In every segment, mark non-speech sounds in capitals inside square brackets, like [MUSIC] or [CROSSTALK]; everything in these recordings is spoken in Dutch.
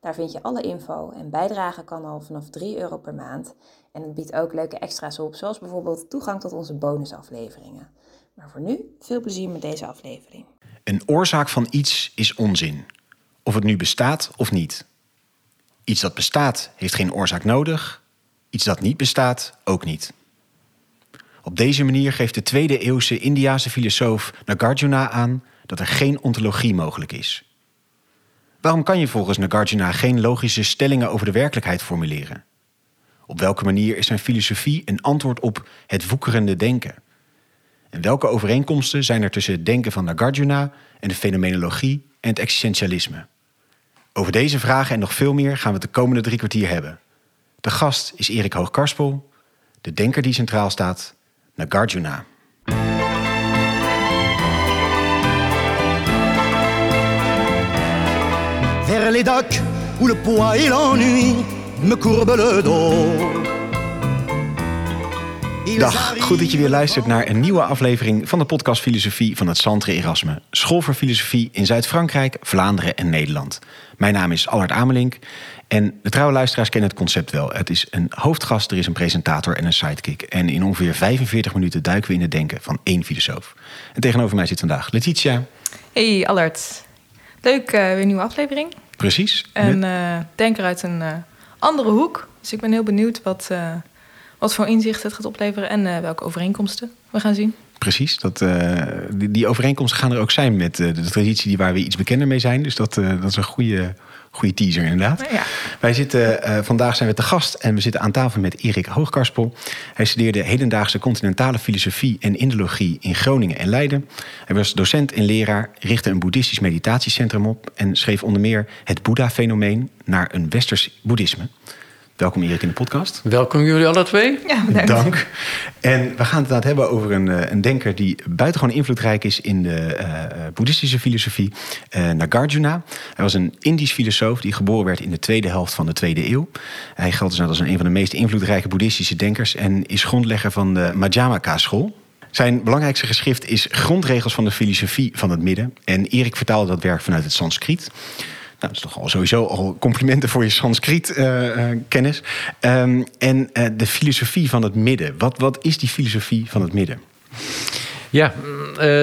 Daar vind je alle info en bijdragen kan al vanaf 3 euro per maand. En het biedt ook leuke extra's op, zoals bijvoorbeeld toegang tot onze bonusafleveringen. Maar voor nu, veel plezier met deze aflevering. Een oorzaak van iets is onzin. Of het nu bestaat of niet. Iets dat bestaat heeft geen oorzaak nodig. Iets dat niet bestaat ook niet. Op deze manier geeft de tweede eeuwse Indiase filosoof Nagarjuna aan dat er geen ontologie mogelijk is. Waarom kan je volgens Nagarjuna geen logische stellingen over de werkelijkheid formuleren? Op welke manier is zijn filosofie een antwoord op het woekerende denken? En welke overeenkomsten zijn er tussen het denken van Nagarjuna en de fenomenologie en het existentialisme? Over deze vragen en nog veel meer gaan we het de komende drie kwartier hebben. De gast is Erik Hoogkarspel, de denker die centraal staat, Nagarjuna. Vers les docks où le poids et l'ennui me courbent le dos. Dag, goed dat je weer luistert naar een nieuwe aflevering van de podcast Filosofie van het Centre Erasme, School voor Filosofie in Zuid-Frankrijk, Vlaanderen en Nederland. Mijn naam is Allard Amelink en de trouwe luisteraars kennen het concept wel. Het is een hoofdgast, er is een presentator en een sidekick. En in ongeveer 45 minuten duiken we in het denken van één filosoof. En tegenover mij zit vandaag Letitia. Hey Allard, leuk uh, weer een nieuwe aflevering. Precies. En uh, denker uit een uh, andere hoek. Dus ik ben heel benieuwd wat, wat voor inzicht het gaat opleveren en welke overeenkomsten we gaan zien. Precies, dat, die, die, overeenkomsten gaan er ook zijn met de traditie die waar we iets bekender mee zijn. Dus dat, dat is een goede, goede teaser inderdaad. Ja. Wij zitten, vandaag zijn we te gast en we zitten aan tafel met Erik Hoogkarspel. Hij studeerde hedendaagse continentale filosofie en indologie in Groningen en Leiden. Hij was docent en leraar, richtte een boeddhistisch meditatiecentrum op en schreef onder meer het Boeddha-fenomeen naar een westers boeddhisme. Welkom Erik in de podcast. Welkom jullie alle twee. Ja, bedankt. Dank. En we gaan het inderdaad hebben over een, een denker die buitengewoon invloedrijk is in de uh, boeddhistische filosofie, uh, Nagarjuna. Hij was een Indisch filosoof die geboren werd in de tweede helft van de tweede eeuw. Hij geldt dus als een van de meest invloedrijke boeddhistische denkers en is grondlegger van de Madhyamaka-school. Zijn belangrijkste geschrift is Grondregels van de filosofie van het midden. En Erik vertaalde dat werk vanuit het Sanskriet. Nou, dat is toch al sowieso al complimenten voor je Sanskriet-kennis. Uh, uh, um, en uh, de filosofie van het midden. Wat, wat is die filosofie van het midden? Ja,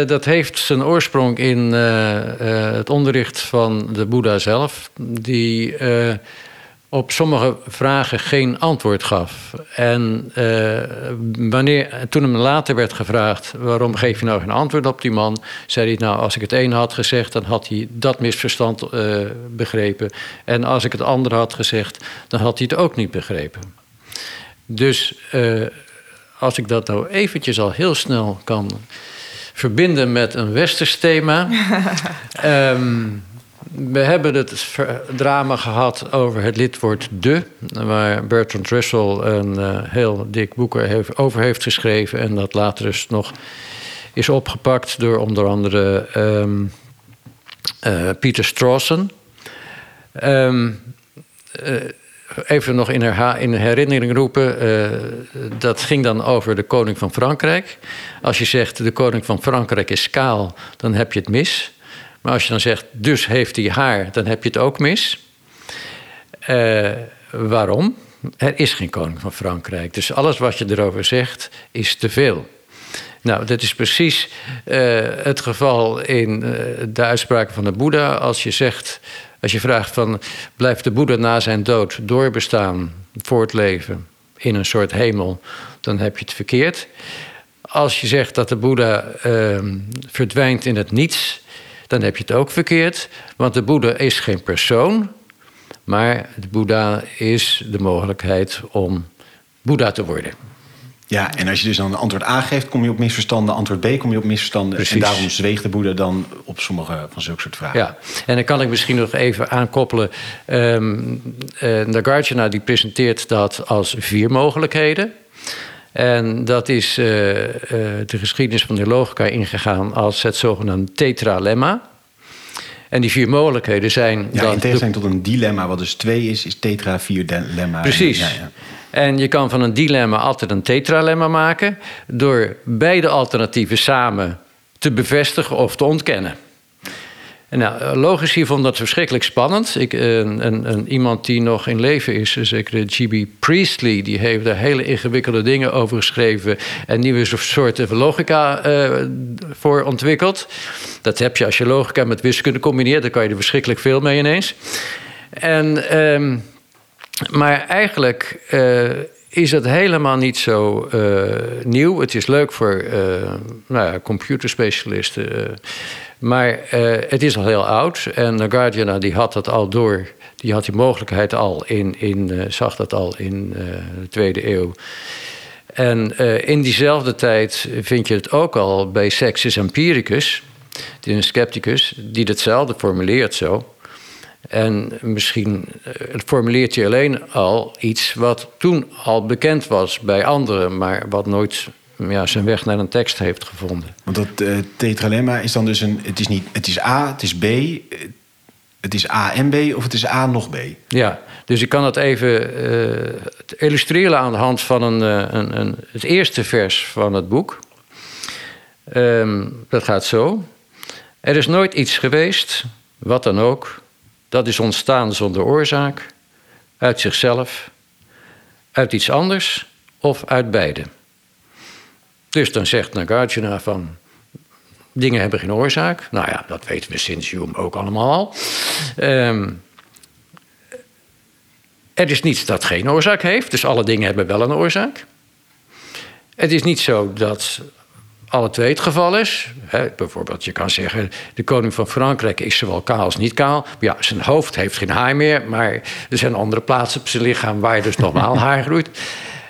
dat heeft zijn oorsprong in het onderricht van de Boeddha zelf. Die op sommige vragen geen antwoord gaf. En uh, wanneer, toen hem later werd gevraagd... waarom geef je nou geen antwoord op die man... zei hij, nou, als ik het een had gezegd... dan had hij dat misverstand uh, begrepen. En als ik het andere had gezegd... dan had hij het ook niet begrepen. Dus uh, als ik dat nou eventjes al heel snel kan verbinden met een westers thema... um, [LAUGHS] we hebben het drama gehad over het lidwoord de, waar Bertrand Russell een uh, heel dik boek over heeft geschreven en dat later dus nog is opgepakt door onder andere um, uh, Peter Strawson. Um, uh, even nog in, in herinnering roepen, dat ging dan over de koning van Frankrijk. Als je zegt de koning van Frankrijk is kaal, dan heb je het mis. Maar als je dan zegt, dus heeft hij haar, dan heb je het ook mis. Uh, waarom? Er is geen koning van Frankrijk. Dus alles wat je erover zegt, is te veel. Nou, dat is precies uh, het geval in uh, de uitspraken van de Boeddha. Als je zegt, als je vraagt van, blijft de Boeddha na zijn dood doorbestaan, voortleven in een soort hemel, dan heb je het verkeerd. Als je zegt dat de Boeddha verdwijnt in het niets, dan heb je het ook verkeerd. Want de Boeddha is geen persoon, maar de Boeddha is de mogelijkheid om Boeddha te worden. Ja, en als je dus dan een antwoord A geeft, kom je op misverstanden. Antwoord B kom je op misverstanden. Precies. En daarom zweeg de Boeddha dan op sommige van zulke soort vragen. Ja, en dan kan ik misschien nog even aankoppelen. Eh, Nagarjuna die presenteert dat als vier mogelijkheden. En dat is eh, eh, de geschiedenis van de logica ingegaan als het zogenaamde tetralemma. En die vier mogelijkheden zijn. Ja, dat in tegenstelling tot een dilemma, wat dus twee is, is tetra vier dilemma. Precies. Ja, ja. En je kan van een dilemma altijd een tetralemma maken door beide alternatieven samen te bevestigen of te ontkennen. Nou, logici vond dat verschrikkelijk spannend. Ik, een, een, een- iemand die nog in leven is, zeker G.B. Priestley, die heeft daar hele ingewikkelde dingen over geschreven en nieuwe so- soorten logica eh, voor ontwikkeld. Dat heb je als je logica met wiskunde combineert, dan kan je er verschrikkelijk veel mee ineens. En ehm, maar eigenlijk eh, is het helemaal niet zo eh, nieuw. Het is leuk voor eh, nou ja, computerspecialisten. eh, maar het is al heel oud. En Nagarjuna die had dat al door. Die had die mogelijkheid al in, in zag dat al in de tweede eeuw. En in diezelfde tijd vind je het ook al bij Sextus Empiricus, die een scepticus, die hetzelfde formuleert zo. En misschien eh, formuleert hij alleen al iets wat toen al bekend was bij anderen, maar wat nooit ja, zijn weg naar een tekst heeft gevonden. Want dat eh, tetralemma is dan dus een... Het is, niet, het is A, het is B, eh, het is A en B of het is A nog B. Ja, dus ik kan het even illustreren aan de hand van een, een, een, het eerste vers van het boek. Ehm, dat gaat zo. Er is nooit iets geweest, wat dan ook, dat is ontstaan zonder oorzaak, uit zichzelf, uit iets anders of uit beide. Dus dan zegt Nagarjuna van, dingen hebben geen oorzaak. Nou ja, dat weten we sinds Hume ook allemaal al. Ehm, er is niets dat geen oorzaak heeft, dus alle dingen hebben wel een oorzaak. Het is niet zo dat alle twee het geval is. Hè, bijvoorbeeld, je kan zeggen, de koning van Frankrijk is zowel kaal als niet kaal. Ja, zijn hoofd heeft geen haar meer, maar er zijn andere plaatsen op zijn lichaam waar dus [LAUGHS] normaal haar groeit.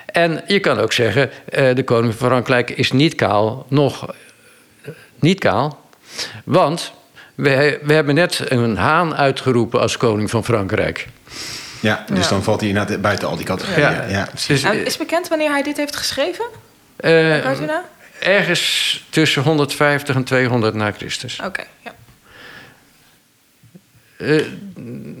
En je kan ook zeggen, eh, de koning van Frankrijk is niet kaal, nog eh, niet kaal. Want we, we hebben net een haan uitgeroepen als koning van Frankrijk. Ja, dus Ja. dan valt hij inderdaad buiten al die categorieën. Ja, ja, precies. En is bekend wanneer hij dit heeft geschreven, eh, Nagarjuna? Ergens tussen 150 en 200 na Christus. Oké, ja. Eh,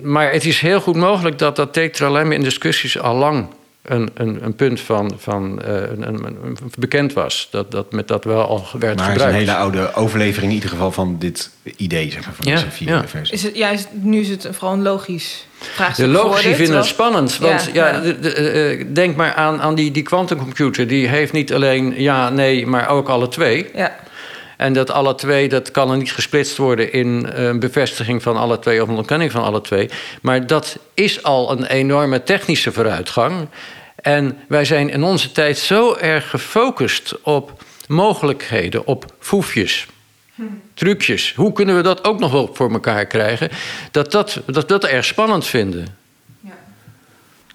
maar het is heel goed mogelijk dat dat tetralemma in discussies al lang een, een, een punt van, van eh, een, een, een- bekend was. Dat, dat met dat wel al werd maar het is een gebruikt. hele oude overlevering in ieder geval van dit idee, zeg maar, van Ja, deze vier ja. versies. Is het, ja, is, nu is het vooral een logisch vraagstuk De logici vinden het spannend. Want Ja, ja, ja. de- de- eh, denk maar aan, aan die, die quantumcomputer. Die heeft niet alleen ja, nee, maar ook alle twee. Ja, En dat alle twee, dat kan er niet gesplitst worden in eh, een bevestiging van alle twee of een ontkenning van alle twee. Maar dat is al een enorme technische vooruitgang. En wij zijn in onze tijd zo erg gefocust op mogelijkheden, op foefjes, trucjes. Hoe kunnen we dat ook nog wel voor elkaar krijgen? Dat dat, dat, dat erg spannend vinden.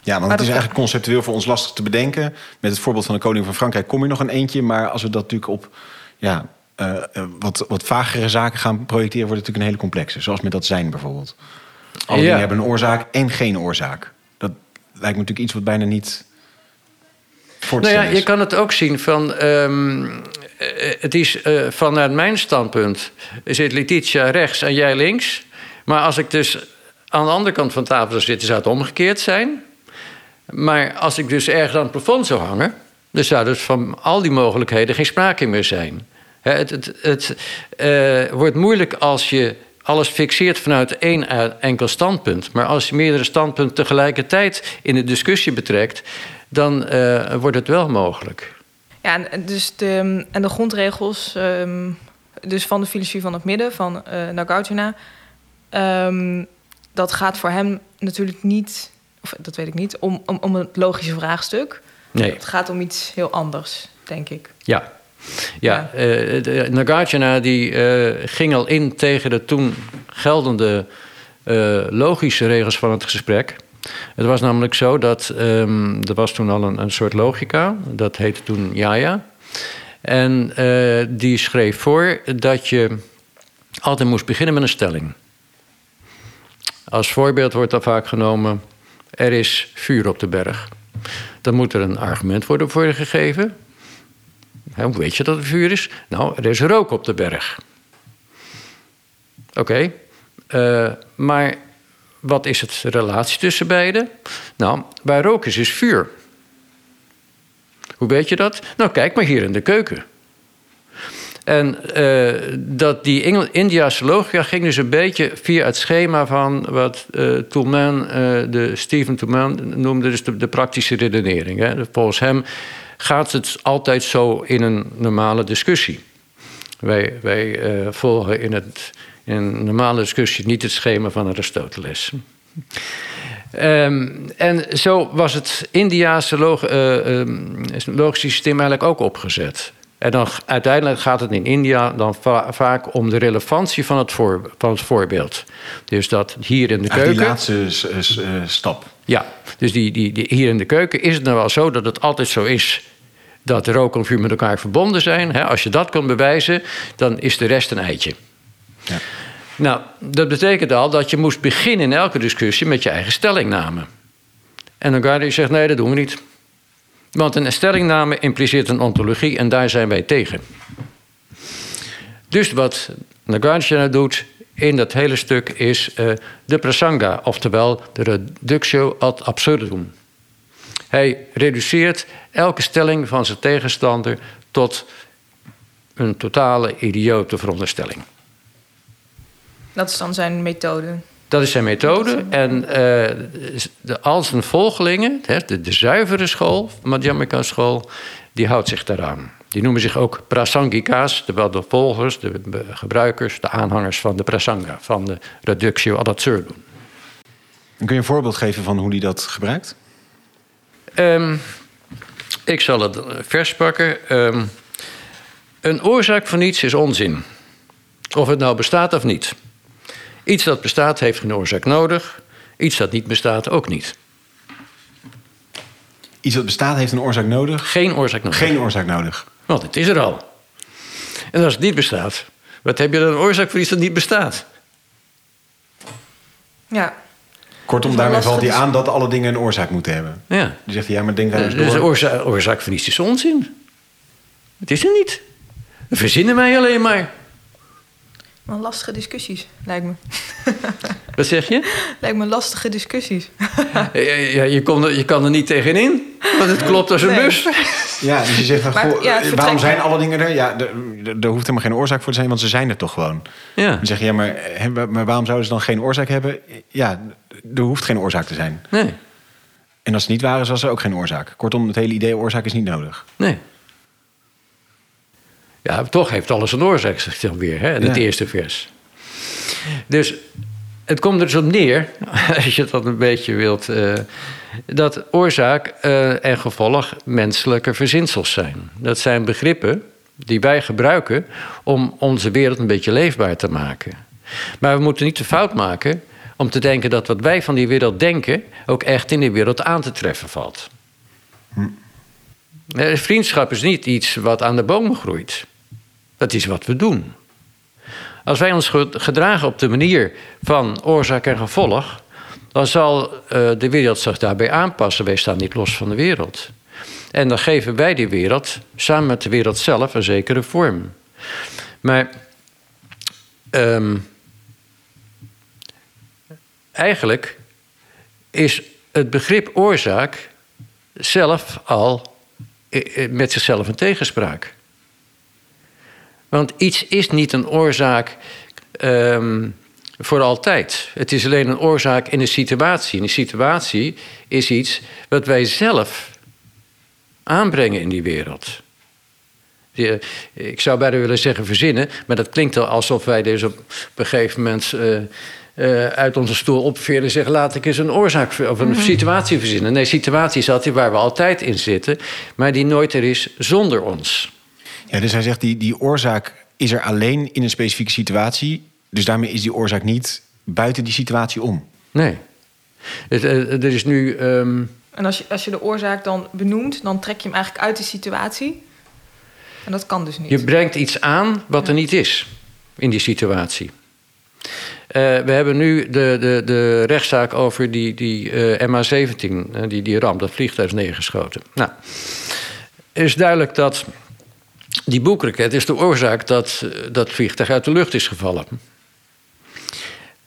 Ja, want Maar het is eigenlijk conceptueel voor ons lastig te bedenken. Met het voorbeeld van de koning van Frankrijk kom je nog een eentje. Maar als we dat natuurlijk op ja, eh, eh, wat, wat vagere zaken gaan projecteren... wordt het natuurlijk een hele complexe. Zoals met dat zijn bijvoorbeeld. Alle Ja. dingen hebben een oorzaak en geen oorzaak. Dat lijkt me natuurlijk iets wat bijna niet Nou ja, je kan het ook zien van. ehm, eh, het is eh, vanuit mijn standpunt. Zit Letitia rechts en jij links. Maar als ik dus aan de andere kant van tafel zou zitten, zou het omgekeerd zijn. Maar als ik dus ergens aan het plafond zou hangen. dan zou dus van al die mogelijkheden geen sprake meer zijn. Het, het eh, wordt moeilijk als je alles fixeert vanuit één enkel standpunt. Maar als je meerdere standpunten tegelijkertijd in de discussie betrekt, dan eh, wordt het wel mogelijk. ja en, dus de, en de grondregels ehm, dus van de filosofie van het midden, van eh Nagarjuna... ehm, dat gaat voor hem natuurlijk niet, of dat weet ik niet, om, om, om het logische vraagstuk. Nee. Het gaat om iets heel anders, denk ik. Ja. Ja, Ja. eh, de- Nagarjuna die ging al in tegen de toen geldende logische regels van het gesprek. Het was namelijk zo dat ehm, er was toen al een, een soort logica, dat heette toen Jaja. En eh, die schreef voor dat je altijd moest beginnen met een stelling. Als voorbeeld wordt dan vaak genomen: er is vuur op de berg. Dan moet er een argument worden voor gegeven. Hoe weet je dat er vuur is? Nou, er is rook op de berg. Oké, eh, maar wat is het relatie tussen beiden? Nou, bij rook is, vuur. Hoe weet je dat? Nou, kijk maar hier in de keuken. En uh, dat die Engel Indiase logica ging dus een beetje via het schema van wat uh, de Stephen Toulmin noemde, dus de, de praktische redenering. Hè. Volgens hem gaat het altijd zo in een normale discussie. Wij, wij volgen in, het, in een normale discussie niet het schema van Aristoteles. Um, en zo was het Indiase log, logische systeem eigenlijk ook opgezet. En dan uiteindelijk gaat het in India dan va vaak om de relevantie van het, voor, van het voorbeeld. Dus dat hier in de keuken. Die laatste uh, stap. Ja, dus die, die, die, hier in de keuken is het nou wel zo dat het altijd zo is dat rook en vuur met elkaar verbonden zijn. Als je dat kan bewijzen, dan is de rest een eitje. Nou, dat betekent al dat je moest beginnen in elke discussie met je eigen stellingname. En je zegt: nee, dat doen we niet. Want een stellingname impliceert een ontologie en daar zijn wij tegen. Dus wat Nagarjuna doet in dat hele stuk is uh, de prasanga, oftewel de reductio ad absurdum. Hij reduceert elke stelling van zijn tegenstander tot een totale idiote veronderstelling. Dat is dan zijn methode. Dat is zijn methode. En uh, de, al zijn volgelingen, de, de zuivere school, Madhyamika school, die houdt zich daaraan. Die noemen zich ook prasangika's, terwijl de volgers, de gebruikers, de aanhangers van de prasanga, van de reductio ad absurdum. Kun je een voorbeeld geven van hoe die dat gebruikt? Um, ik zal het vers pakken. Um, een oorzaak van iets is onzin. Of het nou bestaat of niet. Iets dat bestaat heeft geen oorzaak nodig. Iets dat niet bestaat ook niet. Iets dat bestaat heeft een oorzaak nodig? Geen oorzaak nodig. Geen oorzaak nodig. Want het is er al. En als het niet bestaat, wat heb je dan een oorzaak voor iets dat niet bestaat? Ja. Kortom, daarmee valt hij aan dat alle dingen een oorzaak moeten hebben. Ja. Die zegt hij, ja, maar denk daar eens door. Dus de oorzaak, oorzaak van iets is onzin. Het is er niet. We verzinnen wij alleen maar. Maar lastige discussies, lijkt me. [LAUGHS] Wat zeg je? Lijkt me lastige discussies. ja, ja, je, kon er, je kan er niet tegenin, want het klopt als een Nee. bus. [LAUGHS] Ja, dus je zegt, van, Maar, goh, ja, het waarom zijn alle dingen er? Ja, er, hoeft helemaal geen oorzaak voor te zijn, want ze zijn er toch gewoon. Ja. Dan zeg je, ja, maar, waarom zouden ze dan geen oorzaak hebben? Ja, er hoeft geen oorzaak te zijn. Nee, En als het niet waar is, was er ook geen oorzaak. Kortom, het hele idee oorzaak is niet nodig. nee. Ja, toch heeft alles een oorzaak, zegt hij dan weer, hè, in het eerste vers. Dus het komt er dus op neer, [LAUGHS] als je dat een beetje wilt, eh, dat oorzaak eh, en gevolg menselijke verzinsels zijn. Dat zijn begrippen die wij gebruiken om onze wereld een beetje leefbaar te maken. Maar we moeten niet de fout maken om te denken dat wat wij van die wereld denken ook echt in die wereld aan te treffen valt. Eh, Vriendschap is niet iets wat aan de bomen groeit. Dat is wat we doen. Als wij ons ge- gedragen op de manier van oorzaak en gevolg, dan zal eh, de wereld zich daarbij aanpassen. Wij staan niet los van de wereld. En dan geven wij die wereld, samen met de wereld zelf, een zekere vorm. Maar ehm, eigenlijk is het begrip oorzaak zelf al eh, eh, met zichzelf een tegenspraak. Want iets is niet een oorzaak ehm, voor altijd. Het is alleen een oorzaak in een situatie. En die situatie is iets wat wij zelf aanbrengen in die wereld. Die, eh, ik zou bijna willen zeggen verzinnen, maar dat klinkt al alsof wij dus op een gegeven moment eh, eh, uit onze stoel opveren en zeggen: laat ik eens een oorzaak of een situatie verzinnen. Nee, situatie is altijd waar we altijd in zitten, maar die nooit er is zonder ons. Ja, dus hij zegt, die, die oorzaak is er alleen in een specifieke situatie. Dus daarmee is die oorzaak niet buiten die situatie om. Nee. Het, eh, er is nu. ehm, En als je, als je de oorzaak dan benoemt, dan trek je hem eigenlijk uit de situatie. En dat kan dus niet. Je brengt iets aan wat er niet is in die situatie. Eh, we hebben nu de, de, de rechtszaak over die, die eh, MH17, eh, die, die ramp, dat vliegtuig is neergeschoten. Nou, het is duidelijk dat die boekraket is de oorzaak dat eh, dat vliegtuig uit de lucht is gevallen.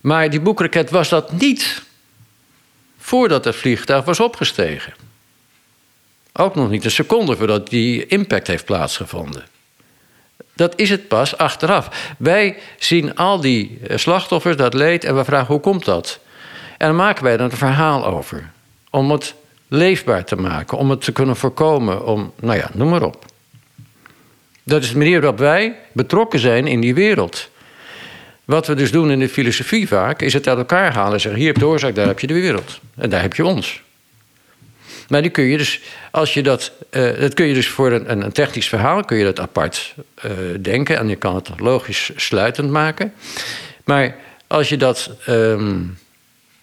Maar die boekraket was dat niet voordat het vliegtuig was opgestegen. Ook nog niet een seconde voordat die impact heeft plaatsgevonden. Dat is het pas achteraf. Wij zien al die eh, slachtoffers, dat leed, en we vragen hoe komt dat? En dan maken wij er een verhaal over. Om het leefbaar te maken, om het te kunnen voorkomen, om, nou ja, noem maar op. Dat is de manier waarop wij betrokken zijn in die wereld. Wat we dus doen in de filosofie vaak, is het uit elkaar halen en zeggen: hier heb je de oorzaak, daar heb je de wereld. En daar heb je ons. Maar die kun je dus, als je dat, eh, dat kun je dus voor een, een technisch verhaal kun je dat apart eh, denken en je kan het logisch sluitend maken. Maar als je dat, ehm,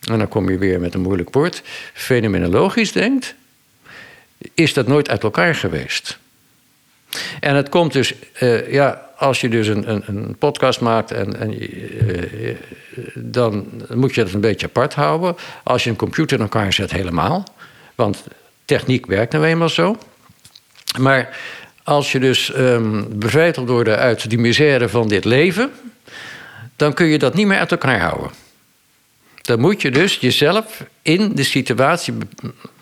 en dan kom je weer met een moeilijk woord, fenomenologisch denkt, is dat nooit uit elkaar geweest. En het komt dus, eh, ja, als je dus een, een, een podcast maakt, en, en, eh, dan moet je dat een beetje apart houden. Als je een computer in elkaar zet, helemaal. Want techniek werkt nou eenmaal zo. Maar als je dus ehm bevrijd worden uit die misère van dit leven, dan kun je dat niet meer uit elkaar houden. Dan moet je dus jezelf in de situatie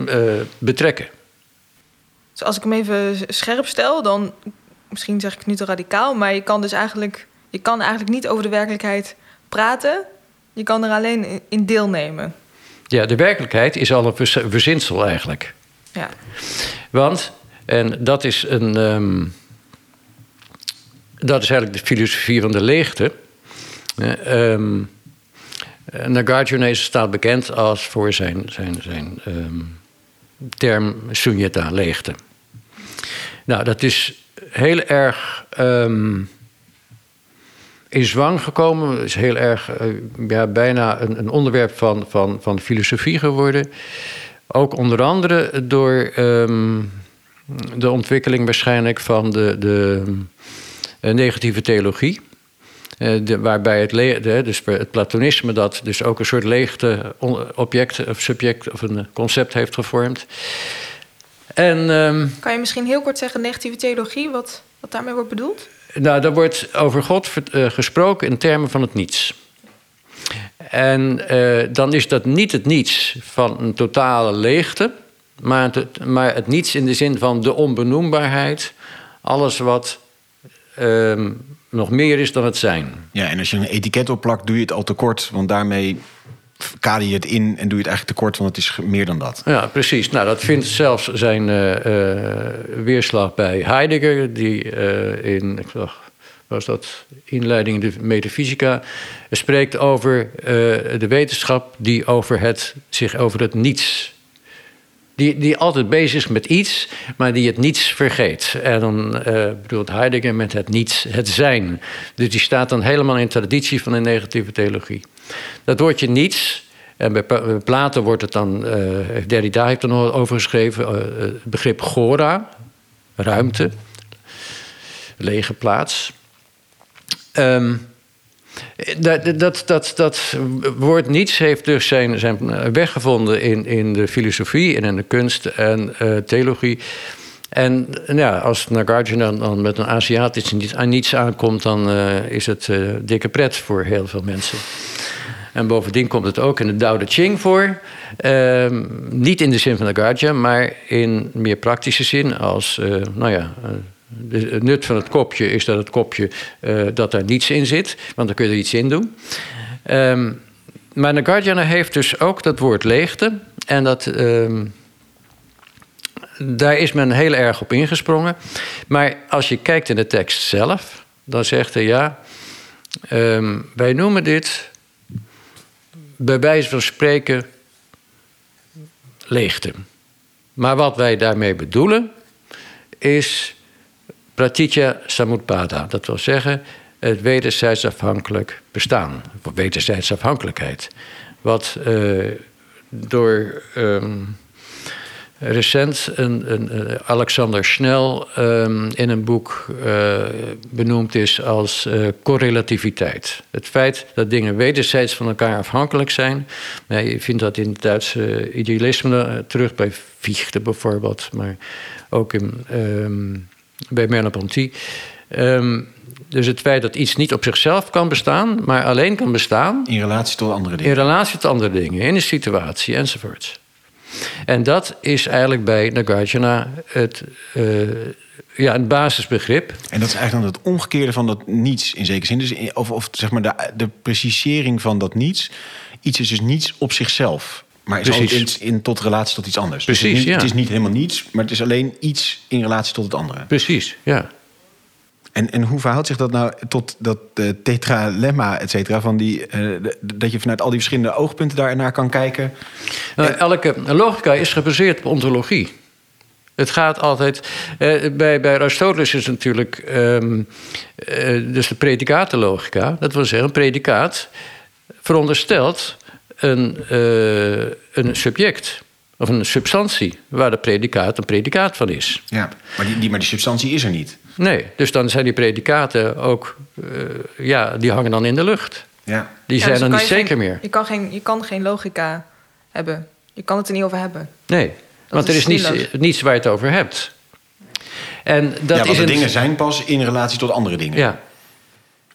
eh, betrekken. Dus als ik hem even scherp stel, dan misschien zeg ik het niet te radicaal, maar je kan dus eigenlijk, je kan eigenlijk niet over de werkelijkheid praten. Je kan er alleen in- deelnemen. Ja, de werkelijkheid is al een verzinsel eigenlijk. Ja. Want, en dat is een. ehm, dat is eigenlijk de filosofie van de leegte. Eh, ehm, eh, Nagarjuna staat bekend als voor zijn, zijn, zijn ehm, term sunyata, leegte. Nou, dat is heel erg ehm, in zwang gekomen. Is heel erg, eh, ja, bijna een, een onderwerp van, van, van filosofie geworden. Ook onder andere door ehm, de ontwikkeling waarschijnlijk van de, de eh, negatieve theologie. Eh, waarbij het, de, dus het platonisme dat dus ook een soort leegte object of subject of een concept heeft gevormd. En ehm, Kan je misschien heel kort zeggen, negatieve theologie, wat, wat daarmee wordt bedoeld? nou, daar wordt over God ver- eh, gesproken in termen van het niets. En eh, dan is dat niet het niets van een totale leegte, maar het, maar het niets in de zin van de onbenoembaarheid. Alles wat ehm, nog meer is dan het zijn. Ja, en als je een etiket opplakt, doe je het al tekort. Want daarmee kader je het in en doe je het eigenlijk tekort, want het is meer dan dat. Ja, precies. Nou, dat vindt zelfs zijn eh, eh, weerslag bij Heidegger, die eh, in, ik dacht, was dat inleiding in de metafysica, spreekt over de wetenschap die over het, zich over het niets. Die, die altijd bezig is met iets, maar die het niets vergeet. En dan eh, bedoelt Heidegger met het niets het zijn. Dus die staat dan helemaal in traditie van de negatieve theologie. Dat woordje niets, en bij Plato wordt het dan, eh Derrida heeft er nog over geschreven, eh, het begrip gora, ruimte, lege plaats. Ehm, dat, dat, dat, dat woord niets heeft dus zijn, zijn weg gevonden in, in de filosofie en in de kunst en eh, theologie. En ja, als Nagarjuna dan met een Aziatisch aan niets aankomt, dan eh, is het eh, dikke pret voor heel veel mensen. En bovendien komt het ook in de Tao Te Ching voor. Ehm, niet in de zin van Nagarjuna, maar in meer praktische zin. Als, eh, nou ja, de, het nut van het kopje is dat het kopje, dat er niets in zit. Want dan kun je er iets in doen. Ehm, maar Nagarjuna heeft dus ook dat woord leegte. En dat... ehm, daar is men heel erg op ingesprongen. Maar als je kijkt in de tekst zelf, dan zegt hij ja. ehm, wij noemen dit bij wijze van spreken leegte. Maar wat wij daarmee bedoelen is pratitya samutpada. Dat wil zeggen het wederzijds afhankelijk bestaan. Of wederzijds afhankelijkheid. Wat eh, door ehm, recent een, een, Alexander Snell ehm, in een boek eh, benoemd is als eh, correlativiteit. Het feit dat dingen wederzijds van elkaar afhankelijk zijn. Nee, je vindt dat in het Duitse idealisme eh, terug, bij Fichte bijvoorbeeld, maar ook in, ehm, bij Merleau-Ponty. Ehm, dus het feit dat iets niet op zichzelf kan bestaan, maar alleen kan bestaan. In relatie tot andere dingen. In relatie tot andere dingen, in een situatie enzovoort. En dat is eigenlijk bij Nagarjuna het, uh, ja, een basisbegrip. En dat is eigenlijk dan het omgekeerde van dat niets in zekere zin. Dus of, of zeg maar de, de precisering van dat niets. Iets is dus niets op zichzelf. Maar is Precies. altijd in, in tot relatie tot iets anders. Dus Precies, het, is niet, ja. het is niet helemaal niets, maar het is alleen iets in relatie tot het andere. Precies, ja. En, en hoe verhoudt zich dat nou tot dat uh, tetralemma, et cetera, van die, uh, de- dat je vanuit al die verschillende oogpunten daarnaar kan kijken? Nou, elke logica is gebaseerd op ontologie. Het gaat altijd. eh, bij, bij Aristoteles is het natuurlijk. ehm, eh, dus de predicatenlogica. Dat wil zeggen, een predicaat veronderstelt een, eh, een subject. Of een substantie waar de predicaat een predicaat van is. Ja, maar die, die, maar die substantie is er niet. Nee, dus dan zijn die predicaten ook. eh, ja, die hangen dan in de lucht. Ja. Die Ja, zijn dus dan kan niet geen- zeker meer. Je kan, geen, je kan geen logica hebben. Je kan het er niet over hebben. Nee, want er is is niets, niets waar je het over hebt. En dat ja, is want de een- dingen zijn pas in relatie tot andere dingen. Ja,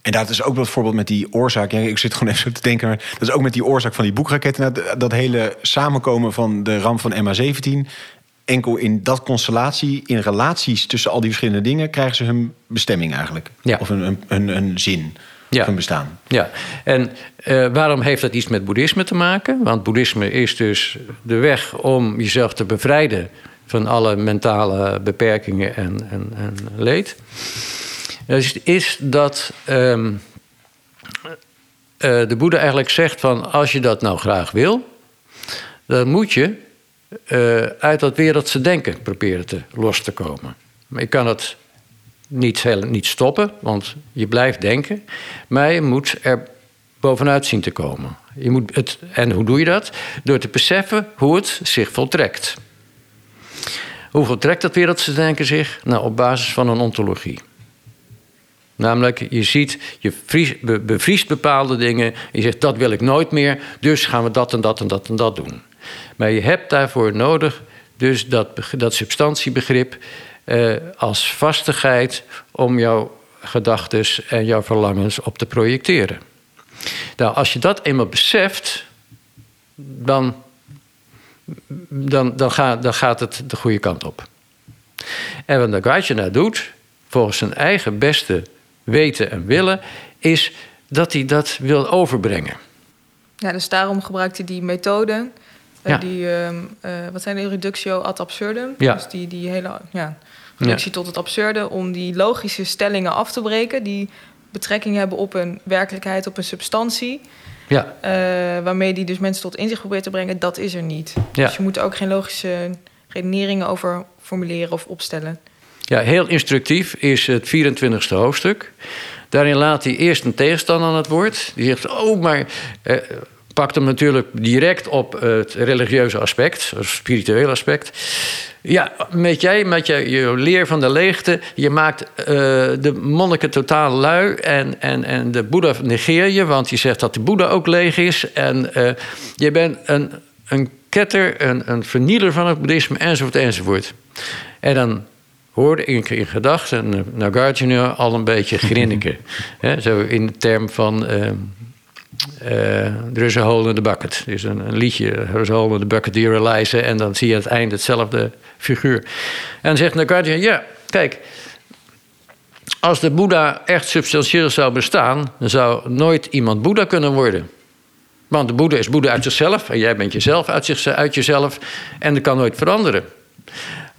En dat is ook bijvoorbeeld met die oorzaak. Ja, ik zit gewoon even zo te denken. Maar dat is ook met die oorzaak van die boekraketten. Dat, dat hele samenkomen van de ramp van MH17. Enkel in dat constellatie, in relaties tussen al die verschillende dingen, krijgen ze hun bestemming eigenlijk. Ja. Of hun, hun, hun, hun zin. Ja. Hun bestaan. ja. En eh, waarom heeft dat iets met boeddhisme te maken? Want boeddhisme is dus de weg om jezelf te bevrijden van alle mentale beperkingen en, en, en leed. Dus is dat ehm, eh, de Boeddha eigenlijk zegt van als je dat nou graag wil, dan moet je eh, uit dat wereldse denken proberen te los te komen. Maar je kan het niet, heel, niet stoppen, want je blijft denken. Maar je moet er bovenuit zien te komen. Je moet het, en hoe doe je dat? Door te beseffen hoe het zich voltrekt. Hoe voltrekt dat wereldse denken zich? Nou, op basis van een ontologie. Namelijk, je ziet, je vries- be- bevriest bepaalde dingen. Je zegt, dat wil ik nooit meer. Dus gaan we dat en dat en dat en dat doen. Maar je hebt daarvoor nodig dus dat, dat substantiebegrip eh, als vastigheid om jouw gedachten en jouw verlangens op te projecteren. Nou, als je dat eenmaal beseft, dan, dan, dan, gaat, dan gaat het de goede kant op. En wat Nagarjuna doet, volgens zijn eigen beste weten en willen, is dat hij dat wil overbrengen. Ja, dus daarom gebruikt hij die methode. Eh, Ja. Die, ehm, eh, wat zijn de reductio ad absurdum? Ja. Dus die, die hele ja, reductie tot het absurde... om die logische stellingen af te breken... die betrekking hebben op een werkelijkheid, op een substantie... Ja, eh, waarmee die dus mensen tot inzicht probeert te brengen... dat is er niet. Ja. Dus je moet er ook geen logische redeneringen over formuleren of opstellen. ja heel instructief is het 24e hoofdstuk. Daarin laat hij eerst een tegenstander aan het woord. Die zegt, oh, maar... pakt hem natuurlijk direct op het religieuze aspect, het spirituele aspect. Ja, met jij, met je, je leer van de leegte, je maakt eh, de monniken totaal lui en, en, en de Boeddha negeer je, want je zegt dat de Boeddha ook leeg is. En eh, je bent een, een ketter, een, een vernieler van het boeddhisme, enzovoort, enzovoort. En dan hoorde ik in gedachten eh, Nagarjuna al een beetje grinniken. [LAUGHS] Zo in de term van... er is een hole in the bucket. Is een, een liedje, er is een hole in the bucket, you realize? En dan zie je aan het eind hetzelfde figuur. En zegt Nagarjuna, ja, kijk... Als de Boeddha echt substantieel zou bestaan... dan zou nooit iemand Boeddha kunnen worden. Want de Boeddha is Boeddha uit zichzelf... en jij bent jezelf uit, zich, jezelf... en dat kan nooit veranderen.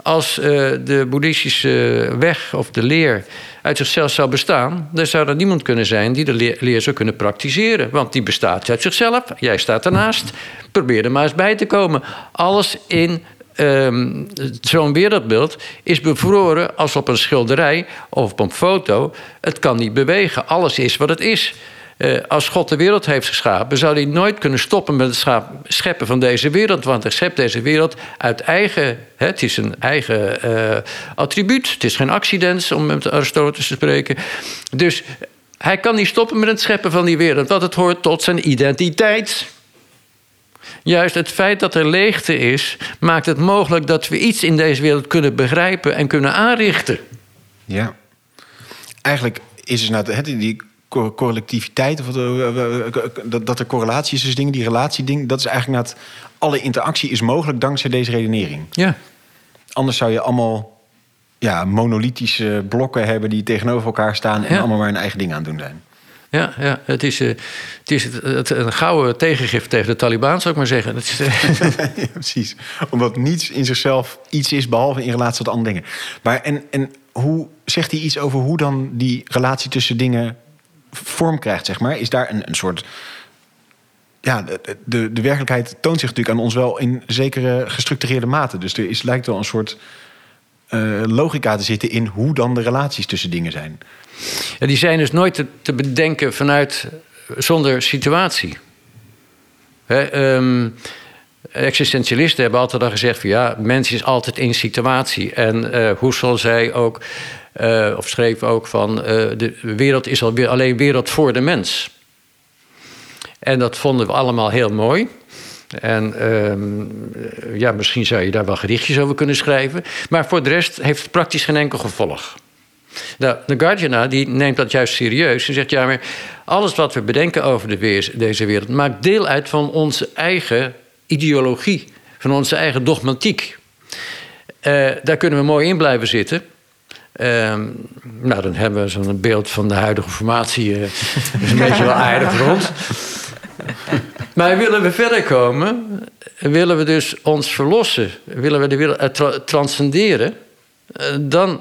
Als eh, de boeddhistische weg of de leer uit zichzelf zou bestaan... dan zou er niemand kunnen zijn die de leer, zou kunnen praktiseren. Want die bestaat uit zichzelf, jij staat ernaast. Probeer er maar eens bij te komen. Alles in ehm, zo'n wereldbeeld is bevroren als op een schilderij of op een foto. Het kan niet bewegen, alles is wat het is. Eh, als God de wereld heeft geschapen, zou hij nooit kunnen stoppen met het scheppen van deze wereld. Want hij schept deze wereld uit eigen. Het is een eigen eh, attribuut. Het is geen accident, om met Aristoteles te spreken. Dus hij kan niet stoppen met het scheppen van die wereld, want het hoort tot zijn identiteit. Juist het feit dat er leegte is, maakt het mogelijk dat we iets in deze wereld kunnen begrijpen en kunnen aanrichten. Ja. Eigenlijk is het nou, die co- collectiviteit, of eh, eh, eh, dat, dat er correlatie is tussen dingen, die relatieding, dat is eigenlijk net alle interactie is mogelijk dankzij deze redenering. Ja. Anders zou je allemaal ja, monolithische blokken hebben die tegenover elkaar staan en Ja. allemaal maar hun eigen ding aan het doen zijn. Ja, ja het is, het is het, het- een gouden tegengif tegen de Taliban, zou ik maar zeggen. Is, [LAUGHS] ja, precies. Omdat niets in zichzelf iets is, behalve in relatie tot andere dingen. Maar en, en hoe zegt hij iets over hoe dan die relatie tussen dingen vorm krijgt, zeg maar? Is daar een, een soort. Ja, de, de, de werkelijkheid toont zich natuurlijk aan ons wel in zekere gestructureerde mate. Dus er is, lijkt wel een soort eh, logica te zitten in hoe dan de relaties tussen dingen zijn. Die zijn dus nooit te, te bedenken vanuit zonder situatie. Hè, ehm, existentialisten hebben altijd al gezegd van ja, mens is altijd in situatie. En eh Husserl zei ook, eh, of schreef ook van eh, de wereld is alleen wereld voor de mens. En dat vonden we allemaal heel mooi. En ehm, ja, misschien zou je daar wel gedichtjes over kunnen schrijven. Maar voor de rest heeft het praktisch geen enkel gevolg. Nou, de Guardiana die neemt dat juist serieus en zegt: ja, maar alles wat we bedenken over de deze wereld maakt deel uit van onze eigen ideologie, van onze eigen dogmatiek. Eh, daar kunnen we mooi in blijven zitten. Ehm, nou, dan hebben we zo'n beeld van de huidige formatie. eh, is een beetje wel aardig ons. Maar willen we verder komen, willen we dus ons verlossen, willen we de wereld eh, tra- transcenderen, dan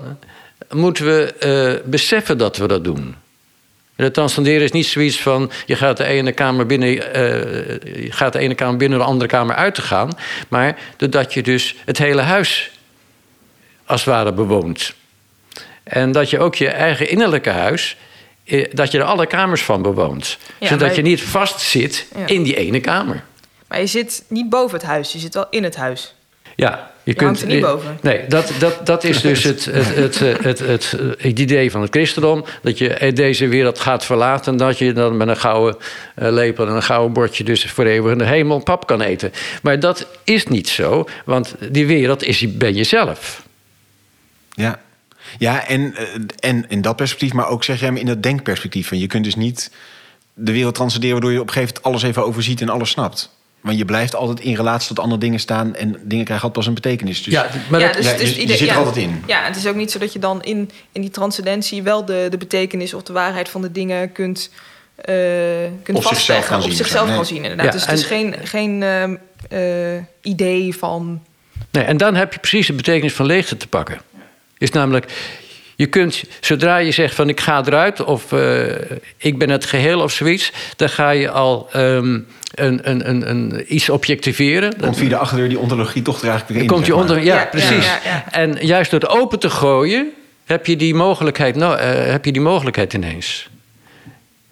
moeten we beseffen dat we dat doen. En Het transcenderen is niet zoiets van je gaat de ene kamer binnen, eh, je gaat de ene kamer binnen de andere kamer uit te gaan, maar doordat je dus het hele huis als het ware bewoont. En dat je ook je eigen innerlijke huis, eh, dat je er alle kamers van bewoont. Ja, zodat je niet vastzit Ja. in die ene kamer. Maar je zit niet boven het huis, je zit wel in het huis. Ja, je, hangt er niet boven. Nee, dat, dat, dat is dus het, het, het, [LAUGHS] het, het, het, het idee van het christendom. Dat je deze wereld gaat verlaten. En dat je dan met een gouden eh, lepel en een gouden bordje... dus voor eeuwig in de hemel pap kan eten. Maar dat is niet zo, want die wereld is, ben je zelf. Ja, ja en, eh, en in dat perspectief, maar ook zeg jij me in dat denkperspectief. Van je kunt dus niet de wereld transcenderen waardoor je op een gegeven moment alles even overziet en alles snapt. Want je blijft altijd in relatie tot andere dingen staan en dingen krijgen altijd pas een betekenis. Dus ja, maar ja, dat, dus ja, het is je- zit er altijd in. Ja, het is ook niet zo dat je dan in, in die transcendentie wel de, de betekenis of de waarheid van de dingen kunt, eh kunt Op zichzelf vastleggen. Op zien, zichzelf nee. kan zien, inderdaad. Ja, dus het is en- geen, geen ehm, eh, idee van... Nee, en dan heb je precies de betekenis van leegte te pakken. Is namelijk, je kunt, zodra je zegt van ik ga eruit of eh, ik ben het geheel of zoiets, dan ga je al ehm, een, een, een, een, iets objectiveren. komt via de achterdeur die ontologie toch er eigenlijk weer in. Dan komt je onder, ja, Ja, precies. ja, ja, ja. En juist door het open te gooien, heb je die mogelijkheid, nou, eh, heb je die mogelijkheid ineens.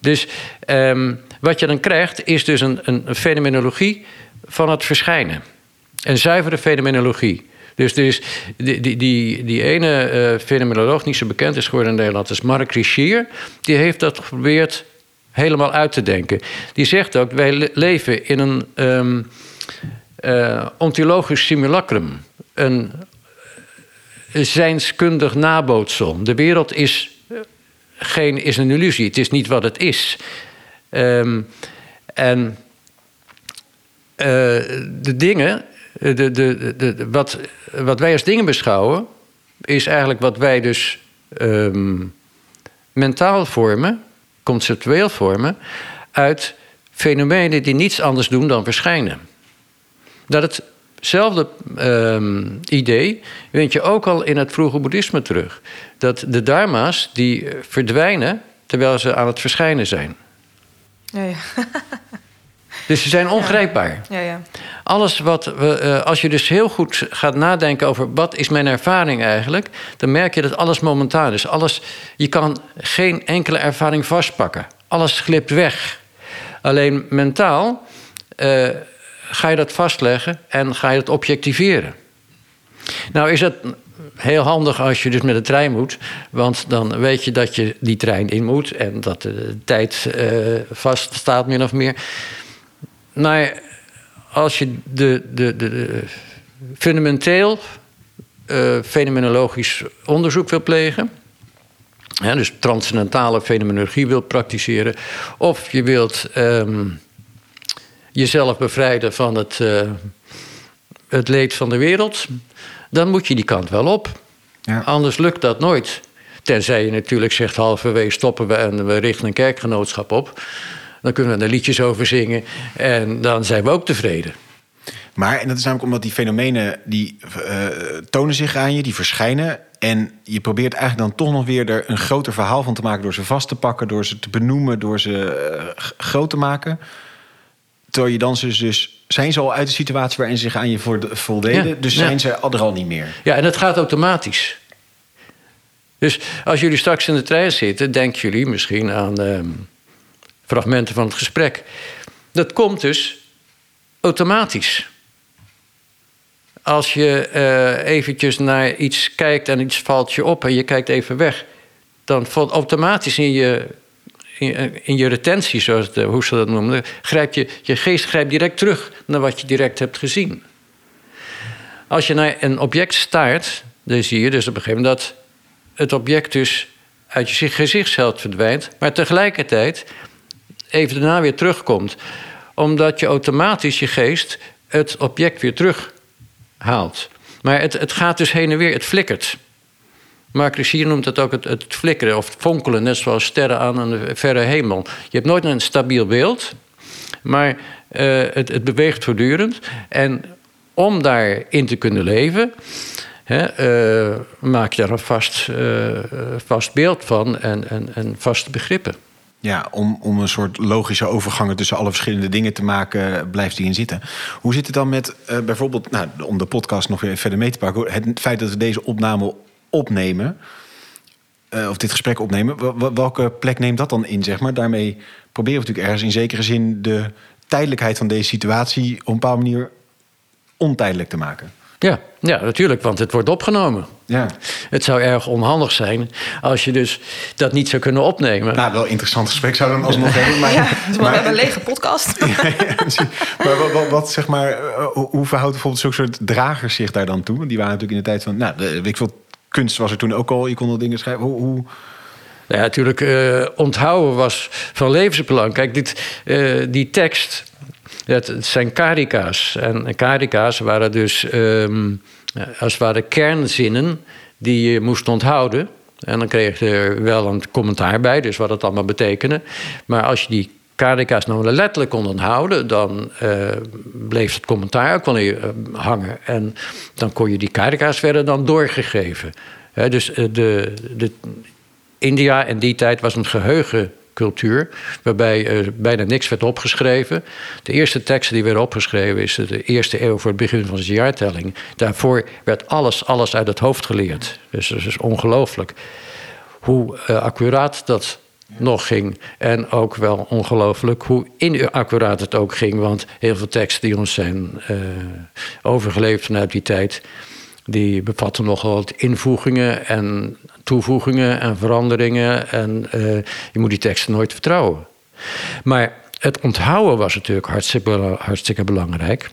Dus ehm, wat je dan krijgt, is dus een, een een fenomenologie van het verschijnen. Een zuivere fenomenologie. Dus, dus die, die, die, die ene eh, fenomenoloog, niet zo bekend is geworden in Nederland, is Mark Richier. Die heeft dat geprobeerd helemaal uit te denken. Die zegt ook, wij le- leven in een ehm, eh, ontologisch simulacrum. Een zijnskundig nabootsel. De wereld is, eh, geen, is een illusie. Het is niet wat het is. Ehm, en eh, de dingen, de, de, de, wat, wat wij als dingen beschouwen, is eigenlijk wat wij dus ehm, mentaal vormen, conceptueel vormen, uit fenomenen die niets anders doen dan verschijnen. Dat hetzelfde ehm, idee vind je ook al in het vroege boeddhisme terug. Dat de dharma's die eh, verdwijnen terwijl ze aan het verschijnen zijn. Ja. [LAUGHS] Dus ze zijn ongrijpbaar. ja, ja. Alles wat we, eh, als je dus heel goed gaat nadenken over wat is mijn ervaring eigenlijk, dan merk je dat alles momentaan is. Alles, je kan geen enkele ervaring vastpakken. alles glipt weg. Alleen mentaal eh, ga je dat vastleggen en ga je het objectiveren. Nou is het heel handig als je dus met de trein moet. Want dan weet je dat je die trein in moet en dat de tijd uh, vast staat, min of meer. Als je de, de, de, de fundamenteel uh, fenomenologisch onderzoek wil plegen. dus transcendentale fenomenologie wilt praktiseren. Of je wilt um, jezelf bevrijden van het, uh, het leed van de wereld dan moet je die kant wel op. Ja. Anders lukt dat nooit. Tenzij je natuurlijk zegt halverwege stoppen we en we richten een kerkgenootschap op. Dan kunnen we er liedjes over zingen en dan zijn we ook tevreden. Maar, en dat is namelijk omdat die fenomenen die uh, tonen zich aan je, die verschijnen. En je probeert eigenlijk dan toch nog weer er een groter verhaal van te maken door ze vast te pakken, door ze te benoemen, door ze uh, groot te maken. Terwijl je dan dus, dus zijn ze al uit de situatie waarin ze zich aan je voldeden. dus zijn ze er al niet meer. Ja, en dat gaat automatisch. Dus als jullie straks in de trein zitten, denken jullie misschien aan ehm, fragmenten van het gesprek. Dat komt dus automatisch. Als je uh, eventjes naar iets kijkt en iets valt je op en je kijkt even weg, dan valt automatisch in je in, je retentie, zoals de, hoe ze dat noemen, grijp je, je geest grijpt direct terug naar wat je direct hebt gezien. Als je naar een object staart, dan zie je dus op een gegeven moment dat het object dus uit je gezichtsveld verdwijnt, maar tegelijkertijd even daarna weer terugkomt. Omdat je automatisch je geest het object weer terughaalt. Maar het, het gaat dus heen en weer, het flikkert. Mark Richier noemt dat ook het, het flikkeren of fonkelen, net zoals sterren aan een verre hemel. Je hebt nooit een stabiel beeld, maar uh, het, het, beweegt voortdurend. En om daarin te kunnen leven, uh, maak je daar een vast, uh, vast beeld van en, en, en vaste begrippen. Ja, om, om een soort logische overgangen tussen alle verschillende dingen te maken, blijft die in zitten. Hoe zit het dan met bijvoorbeeld, nou, om de podcast nog weer verder mee te pakken, het feit dat we deze opname opnemen, uh, of dit gesprek opnemen, welke plek neemt dat dan in, zeg maar? Daarmee proberen we natuurlijk ergens in zekere zin de tijdelijkheid van deze situatie op een bepaalde manier ontijdelijk te maken. Ja, ja, natuurlijk, want het wordt opgenomen. Ja. Het zou erg onhandig zijn als je dus dat niet zou kunnen opnemen. Nou, wel een interessant gesprek zou dan alsnog [LAUGHS] hebben. Maar, ja, we hebben een lege podcast. [LAUGHS] maar wat, wat, wat, zeg maar, eh, hoe verhoudt bijvoorbeeld zo'n soort dragers zich daar dan toe? Die waren natuurlijk in de tijd van, nou, de, ik wil kunst was er toen ook al. Je kon al dingen schrijven. Hoe, hoe... Ja, natuurlijk, uh, onthouden was van levensbelang. Kijk, dit, uh, die tekst, het, zijn karika's. En karika's waren dus um, als het ware kernzinnen die je moest onthouden. En dan kreeg je er wel een commentaar bij, dus wat het allemaal betekende. Maar als je die karika's nou letterlijk kon onthouden, dan uh, bleef het commentaar ook wel uh, hangen. En dan kon je die karika's verder dan doorgegeven. Dus uh, de, de, India in die tijd was een geheugencultuur, waarbij bijna niks werd opgeschreven. De eerste teksten die werden opgeschreven is de eerste eeuw voor het begin van de jaartelling. Daarvoor werd alles, alles uit het hoofd geleerd. Dus dat is ongelooflijk. Hoe accuraat dat nog ging. En ook wel ongelooflijk hoe inaccuraat het ook ging. Want heel veel teksten die ons zijn uh, overgeleverd vanuit die tijd... die bevatten nogal wat invoegingen en toevoegingen en veranderingen. En uh, je moet die teksten nooit vertrouwen. Maar het onthouden was natuurlijk hartstikke, hartstikke belangrijk.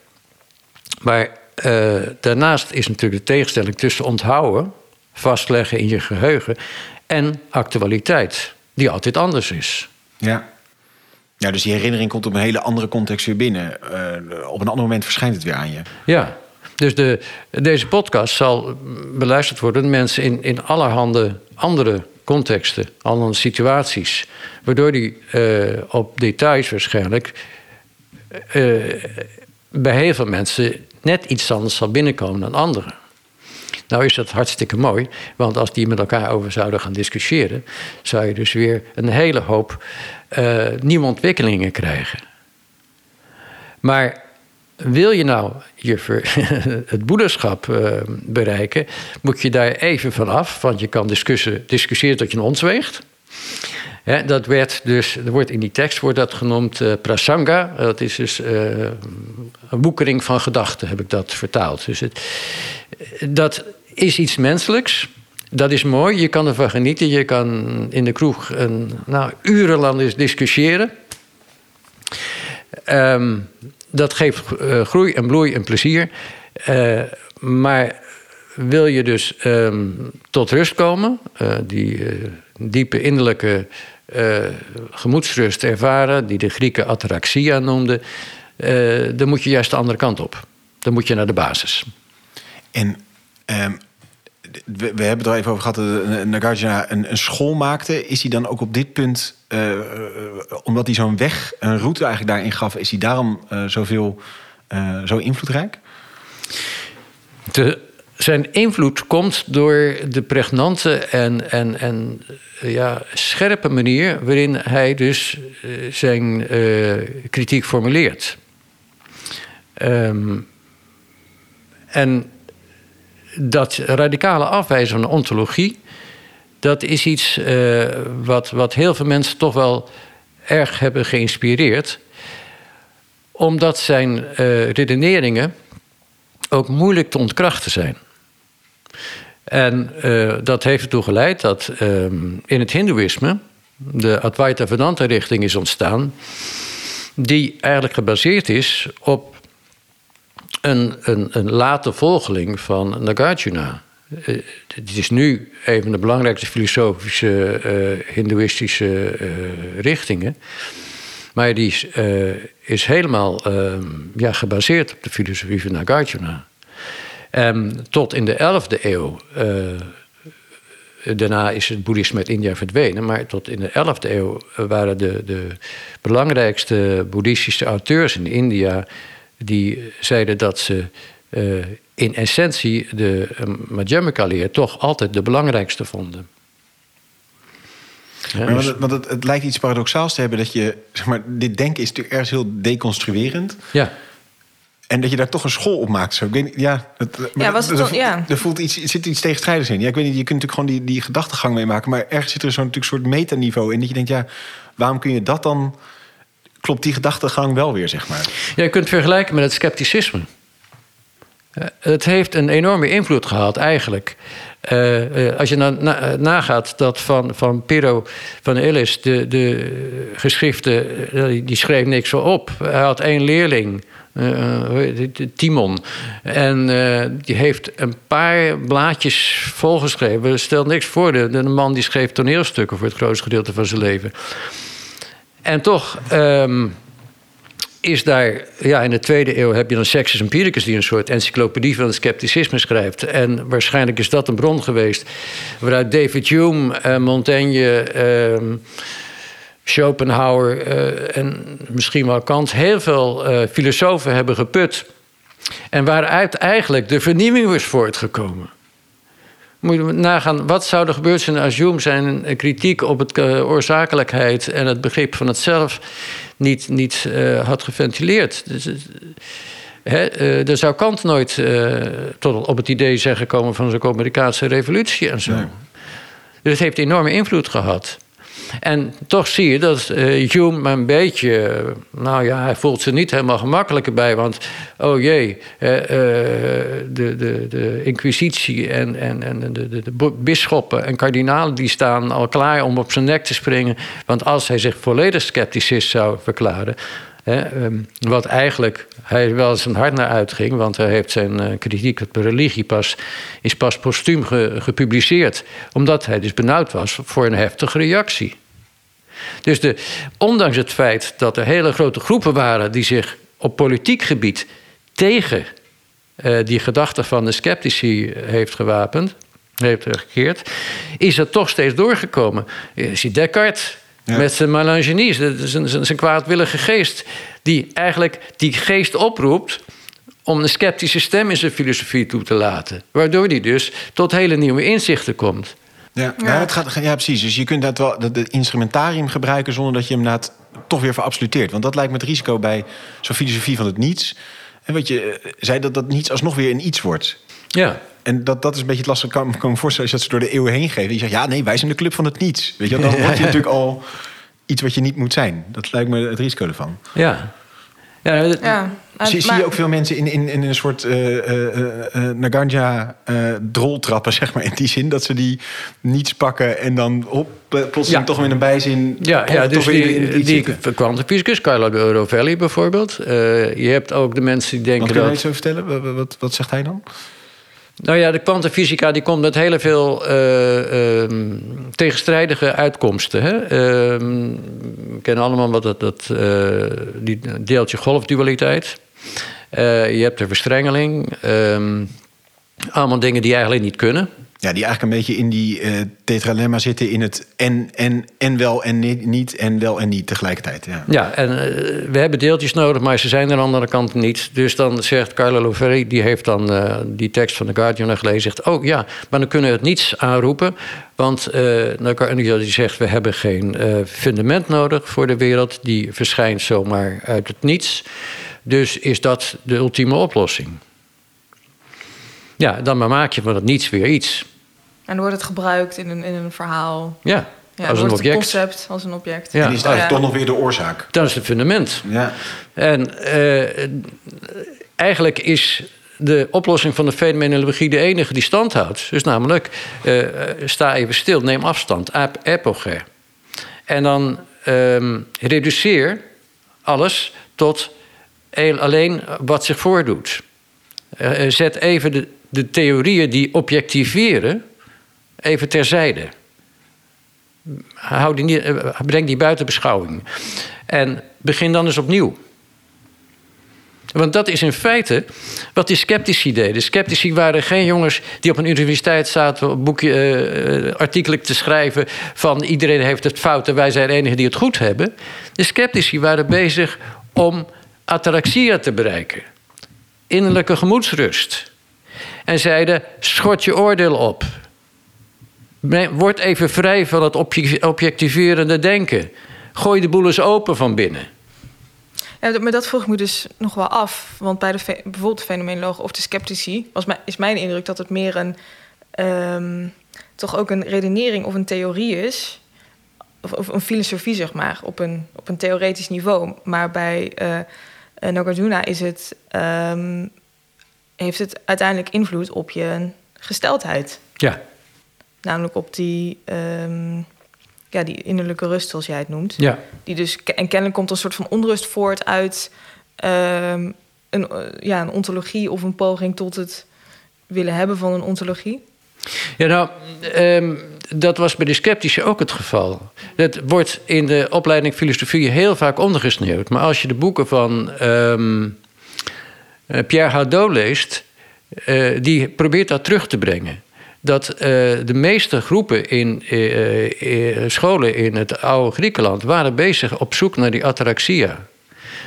Maar uh, daarnaast is natuurlijk de tegenstelling tussen onthouden... vastleggen in je geheugen en actualiteit die altijd anders is. Ja. Ja, dus die herinnering komt op een hele andere context weer binnen. Uh, op een ander moment verschijnt het weer aan je. Ja, dus de, deze podcast zal beluisterd worden door mensen in, in allerhande andere contexten, andere situaties. Waardoor die uh, op details waarschijnlijk uh, bij heel veel mensen net iets anders zal binnenkomen dan anderen. Nou is dat hartstikke mooi, want als die met elkaar over zouden gaan discussiëren, zou je dus weer een hele hoop uh, nieuwe ontwikkelingen krijgen. Maar wil je nou je [LAUGHS] het boederschap uh, bereiken, moet je daar even van af, want je kan discussiëren tot je een dat werd dus, er wordt in die tekst wordt dat genoemd eh, prasanga. Dat is dus eh, een woekering van gedachten, heb ik dat vertaald. Dus het, dat is iets menselijks. Dat is mooi, je kan ervan genieten. Je kan in de kroeg een, nou, urenlang discussiëren. Ehm, dat geeft eh, groei en bloei en plezier. Uh, maar wil je dus ehm, tot rust komen, uh, die diepe innerlijke gemoedsrust ervaren, die de Grieken ataraxia noemden, dan moet je juist de andere kant op. Dan moet je naar de basis. En um, we, hebben het er even over gehad dat Nagarjuna een, een, school maakte. Is hij dan ook op dit punt, uh, omdat hij zo'n weg, een route eigenlijk daarin gaf, is hij daarom uh, zoveel, zo invloedrijk? De, zijn invloed komt door de pregnante en, en, en ja, scherpe manier waarin hij dus zijn kritiek formuleert. Um, en dat radicale afwijzen van de ontologie, dat is iets uh, wat, wat heel veel mensen toch wel erg hebben geïnspireerd. Omdat zijn uh, redeneringen ook moeilijk te ontkrachten zijn. En uh, dat heeft ertoe geleid dat in het Hindoeïsme de Advaita Vedanta richting is ontstaan, die eigenlijk gebaseerd is op een, een, een late volgeling van Nagarjuna. Het is nu een van de belangrijkste filosofische uh, hindoeïstische uh, richtingen. Maar die is, is helemaal ehm, ja, gebaseerd op de filosofie van Nagarjuna. Um, tot in de 11e eeuw. daarna is het boeddhisme uit India verdwenen. Maar tot in de 11e eeuw waren de, de belangrijkste boeddhistische auteurs in India die zeiden dat ze uh, in essentie de uh, Madhyamaka-leer toch altijd de belangrijkste vonden. Ja, maar dus... want het, het, lijkt iets paradoxaals te hebben dat je, zeg maar, dit denken is natuurlijk ergens heel deconstruerend. Ja. En dat je daar toch een school op maakt. Zo. Ik weet niet, ja, het, ja, was het er, ja. er, voelt iets, er zit iets tegenstrijdigs in. Ja, ik weet niet, je kunt natuurlijk gewoon die, die gedachtegang meemaken. Maar ergens zit er zo'n soort metaniveau in. Dat je denkt, ja, waarom kun je dat dan klopt die gedachtegang wel weer, zeg maar. Ja, je kunt vergelijken met het scepticisme. Het heeft een enorme invloed gehad, eigenlijk. Uh, als je na, na, nagaat dat van, van van Illis, de, de geschriften, die schreef niks op. Hij had één leerling, Timon. En die heeft een paar blaadjes volgeschreven. Stel niks voor, de, de man die schreef toneelstukken voor het grootste gedeelte van zijn leven. En toch um, is daar, ja, in de tweede eeuw heb je dan Sextus Empiricus, die een soort encyclopedie van het scepticisme schrijft. En waarschijnlijk is dat een bron geweest waaruit David Hume, uh, Montaigne, uh, Schopenhauer uh, en misschien wel Kant heel veel eh, filosofen hebben geput. En waaruit eigenlijk de vernieuwing was voortgekomen. Moet je nagaan, wat zou er gebeurd zijn als Hume zijn kritiek op het uh, oorzakelijkheid en het begrip van het zelf niet, niet uh, had geventileerd? Dus, uh, er zou Kant nooit tot op het idee zijn gekomen van zo'n Amerikaanse revolutie en zo. Nee. Dus het heeft enorme invloed gehad. En toch zie je dat uh, Hume een beetje, nou ja, hij voelt zich niet helemaal gemakkelijk bij, want oh jee, uh, de, de, de inquisitie en, en, en de, de, de bisschoppen en kardinalen die staan al klaar om op zijn nek te springen. Want als hij zich volledig scepticist zou verklaren, Hè, wat eigenlijk hij wel zijn hart naar uitging, want hij heeft zijn uh, kritiek op religie pas, is pas postuum ge, gepubliceerd, omdat hij dus benauwd was voor een heftige reactie. Dus de, ondanks het feit dat er hele grote groepen waren die zich op politiek gebied tegen uh, die gedachte van de sceptici heeft gewapend, heeft gekeerd, is het toch steeds doorgekomen. Je ziet Descartes ja. Met zijn malingenies, zijn, zijn, zijn kwaadwillige geest. Die eigenlijk die geest oproept om een sceptische stem in zijn filosofie toe te laten. Waardoor hij dus tot hele nieuwe inzichten komt. Ja, ja. het gaat, ja precies. Dus je kunt dat wel het instrumentarium gebruiken zonder dat je hem inderdaad toch weer verabsoluteert. Want dat lijkt me het risico bij zo'n filosofie van het niets. En wat je eh, zei, dat dat niets alsnog weer een iets wordt. Ja, en dat, dat is een beetje het lastig. Ik kan, kan me voorstellen als je dat ze door de eeuwen heen geven. Die zegt, ja, nee, wij zijn de club van het niets. Weet je, wel, dan [LAUGHS] word je natuurlijk al iets wat je niet moet zijn. Dat lijkt me het risico ervan. Ja. Ja, dat- Ja, zie, je ook veel mensen in, in, in een soort eh eh eh, Naganja eh, droltrappen, zeg maar. In die zin dat ze die niets pakken en dan op, plotseling Ja. toch weer in een bijzin. Ja, ja toch dus weer in- in die, kwantumfysicus, Carlo de Eurovelli bijvoorbeeld. Eh, je hebt ook de mensen die denken Wat kun je dat... iets over vertellen? Wat, wat, wat zegt hij dan? Nou ja, de kwantumfysica die komt met heel veel eh, ehm, tegenstrijdige uitkomsten. Hè? Ehm, we kennen allemaal wat dat, dat eh, die deeltje golfdualiteit. Eh, je hebt de verstrengeling. ehm, allemaal dingen die eigenlijk niet kunnen. Ja, die eigenlijk een beetje in die eh tetralemma zitten in het en, en, en wel en ni- niet en wel en niet tegelijkertijd. Ja. Ja, en eh, we hebben deeltjes nodig, maar ze zijn er aan de andere kant niet. Dus dan zegt Carlo Loverri, die heeft dan eh, die tekst van The Guardian gelezen... zegt, oh ja, maar dan kunnen we het niets aanroepen. Want Guardian die zegt, we hebben geen fundament nodig voor de wereld. Die verschijnt zomaar uit het niets. Dus is dat de ultieme oplossing. Ja, dan maak je van het niets weer iets. En dan wordt het gebruikt in een, in een verhaal. Ja, Ja, als een wordt object. Het concept als een object. Ja. En is eigenlijk toch nog weer de oorzaak. Dat is het fundament. Ja. En eh, eigenlijk is de oplossing van de fenomenologie de enige die stand houdt. Dus namelijk, eh, sta even stil, neem afstand, ap epoche. En dan ehm, reduceer alles tot een- alleen wat zich voordoet. Eh, zet even de, de theorieën die objectiveren even terzijde. Hou die niet, breng die buiten beschouwing. En begin dan eens opnieuw. Want dat is in feite wat die sceptici deden. De sceptici waren geen jongens die op een universiteit zaten... boekje, eh, artikelen te schrijven van... iedereen heeft het fout en wij zijn de enigen die het goed hebben. De sceptici waren bezig om ataraxia te bereiken. Innerlijke gemoedsrust. En zeiden, schort je oordeel op. Word even vrij van het obje- objectiverende denken. Gooi de boel eens open van binnen. Ja, maar dat vroeg ik me dus nog wel af. Want bij de bijvoorbeeld de fenomenologen of de sceptici... Was mijn, is mijn indruk dat het meer een... ehm, toch ook een redenering of een theorie is... Of, of een filosofie, zeg maar, op een, op een theoretisch niveau. Maar bij eh eh, Nagarjuna is het, ehm, heeft het uiteindelijk invloed op je gesteldheid. Ja, Namelijk op die, ehm, ja, die innerlijke rust, zoals jij het noemt. ja. Die dus, en kennelijk komt er een soort van onrust voort uit ehm, een, eh, ja, een ontologie of een poging tot het willen hebben van een ontologie. Ja, nou, ehm, dat was bij de sceptici ook het geval. Dat wordt in de opleiding filosofie heel vaak ondergesneeuwd. Maar als je de boeken van eh, Pierre Hadot leest, eh, die probeert dat terug te brengen. Dat eh, de meeste groepen in eh, eh, scholen in het oude Griekenland waren bezig op zoek naar die ataraxia.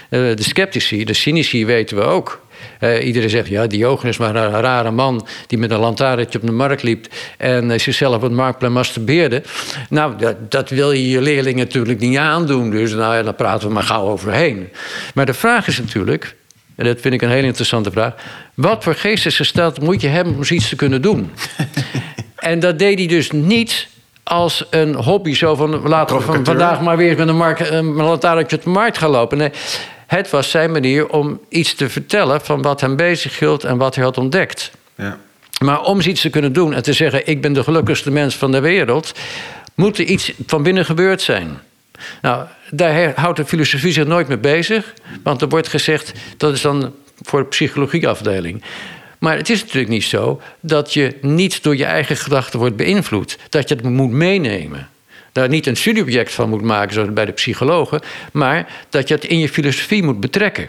De sceptici, de cynici weten we ook. Iedereen zegt, ja, Diogenes was een rare man... die met een lantaarntje op de markt liep... en zichzelf op het marktplein masturbeerde. Nou, dat, dat wil je je leerlingen natuurlijk niet aandoen. Dus nou, ja, daar praten we maar gauw overheen. Maar de vraag is natuurlijk... en dat vind ik een hele interessante vraag... wat voor geestesgesteldheid moet je hebben om zoiets te kunnen doen? [LAUGHS] en dat deed hij dus niet als een hobby. Zo van, laten we van vandaag maar weer met een, markt, een lantaarntje op de markt gaan lopen. Nee, het was zijn manier om iets te vertellen van wat hem bezighield en wat hij had ontdekt. Ja. Maar om iets te kunnen doen en te zeggen: Ik ben de gelukkigste mens van de wereld, moet er iets van binnen gebeurd zijn. Nou, daar houdt de filosofie zich nooit mee bezig, want er wordt gezegd dat is dan voor de psychologieafdeling. Maar het is natuurlijk niet zo dat je niet door je eigen gedachten wordt beïnvloed. Dat je het moet meenemen. Daar niet een studieobject van moet maken, zoals bij de psychologen, maar dat je het in je filosofie moet betrekken.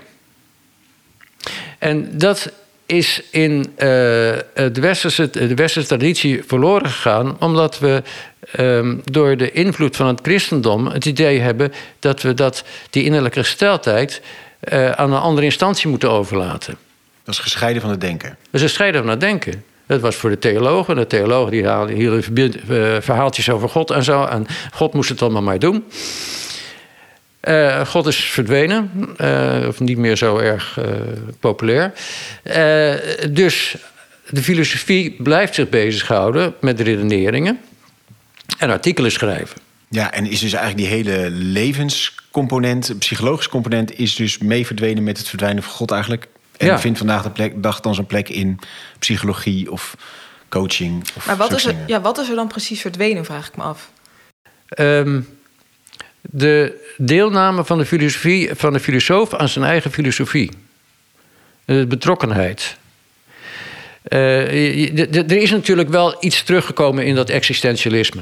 En dat is in eh, de, westerse, de westerse traditie verloren gegaan, omdat we ehm, door de invloed van het christendom het idee hebben dat we dat, die innerlijke gesteldheid eh, aan een andere instantie moeten overlaten. Dat is gescheiden van het denken. Dat is strijder van het denken. Dat was voor de theologen. De theologen die hielden eh, verhaaltjes over God en zo. En God moest het allemaal maar doen. Eh, God is verdwenen, eh, of niet meer zo erg eh, populair. Eh, dus de filosofie blijft zich bezighouden met redeneringen en artikelen schrijven. Ja, en is dus eigenlijk die hele levenscomponent, psychologische component, is dus mee verdwenen met het verdwijnen van God eigenlijk. En Ja. vindt vandaag de plek, dag dan zijn plek in psychologie of coaching. Of Maar wat is, er, ja, wat is er dan precies verdwenen, vraag ik me af. Ehm, de deelname van de filosofie van de filosoof aan zijn eigen filosofie. De betrokkenheid. Eh, er is natuurlijk wel iets teruggekomen in dat existentialisme.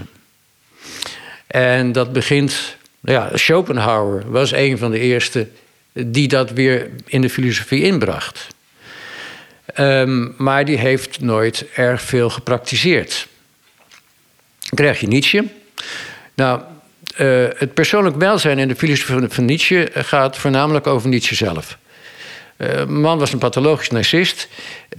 En dat begint. Ja, Schopenhauer was een van de eerste die dat weer in de filosofie inbracht. Ehm, maar die heeft nooit erg veel gepraktiseerd. Dan krijg je Nietzsche. Nou, eh, het persoonlijk welzijn in de filosofie van- Nietzsche gaat voornamelijk over Nietzsche zelf. Eh, Een man was een pathologisch narcist.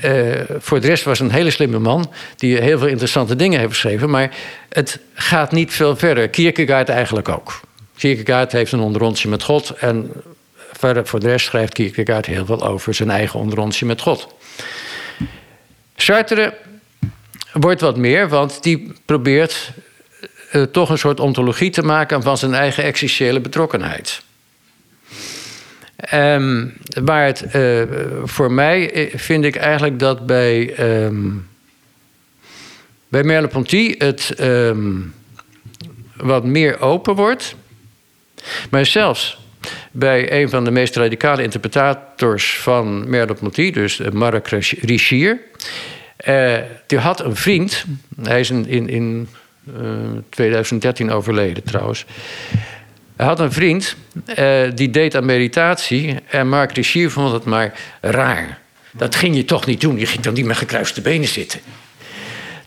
Eh, voor de rest was een hele slimme man die heel veel interessante dingen heeft geschreven. Maar het gaat niet veel verder. Kierkegaard eigenlijk ook. Kierkegaard heeft een onderontje met God. En voor de rest schrijft Kierkegaard heel veel over zijn eigen onderontje met God. Sartre wordt wat meer, want die probeert eh, toch een soort ontologie te maken van zijn eigen existentiële betrokkenheid. Ehm, waar het eh, voor mij eh, vind ik eigenlijk dat bij, ehm bij Merleau-Ponty het ehm, wat meer open wordt. Maar zelfs bij een van de meest radicale interpretators van Merleau-Ponty, dus Marc Richier. die had een vriend, hij is in, in, 2013 overleden trouwens. Hij had een vriend eh, die deed aan meditatie en Marc Richier vond het maar raar. Dat ging je toch niet doen, je ging dan niet met gekruiste benen zitten.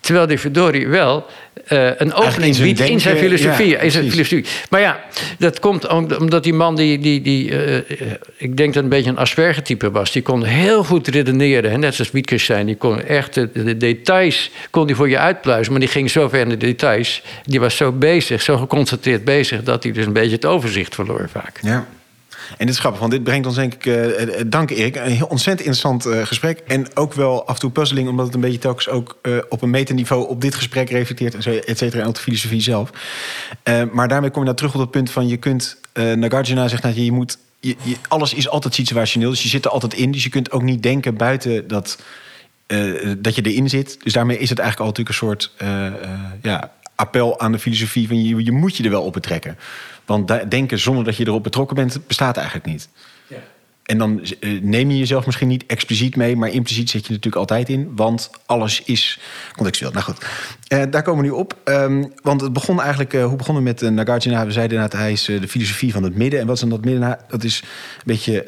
Terwijl die verdorie wel eh, een in opening zijn biedt in zijn filosofie. ja, in zijn filosofie. Maar ja, dat komt om- omdat die man die, die, die eh, ik denk dat een beetje een Asperger-type was. Die kon heel goed redeneren, hè, net zoals Wittgenstein. Die kon echt de, de details kon die voor je uitpluizen, maar die ging zo ver in de details. Die was zo bezig, zo geconcentreerd bezig, dat hij dus een beetje het overzicht verloor vaak. Ja. En dit is grappig, want dit brengt ons denk ik... eh, eh, dank Erik, een heel ontzettend interessant eh, gesprek. En ook wel af en toe puzzeling, omdat het een beetje telkens ook... eh, op een metaniveau op dit gesprek reflecteert, et cetera, en op de filosofie zelf. Eh, maar daarmee kom je nou terug op dat punt van... je kunt, eh Nagarjuna zegt dat je, je moet... Je, alles is altijd situationeel, dus je zit er altijd in. Dus je kunt ook niet denken buiten dat, eh, dat je erin zit. Dus daarmee is het eigenlijk al natuurlijk een soort eh, eh, ja, appel aan de filosofie... van je, je moet je er wel op betrekken. Want denken zonder dat je erop betrokken bent, bestaat eigenlijk niet. En dan eh, neem je jezelf misschien niet expliciet mee, maar impliciet zit je natuurlijk altijd in, want alles is contextueel. Nou goed, Eh, daar komen we nu op. Ehm, want het begon eigenlijk, eh, hoe begonnen we met uh, Nagarjuna? We zeiden inderdaad, hij is de filosofie van het midden. En wat is dan dat midden? Nou, dat is een beetje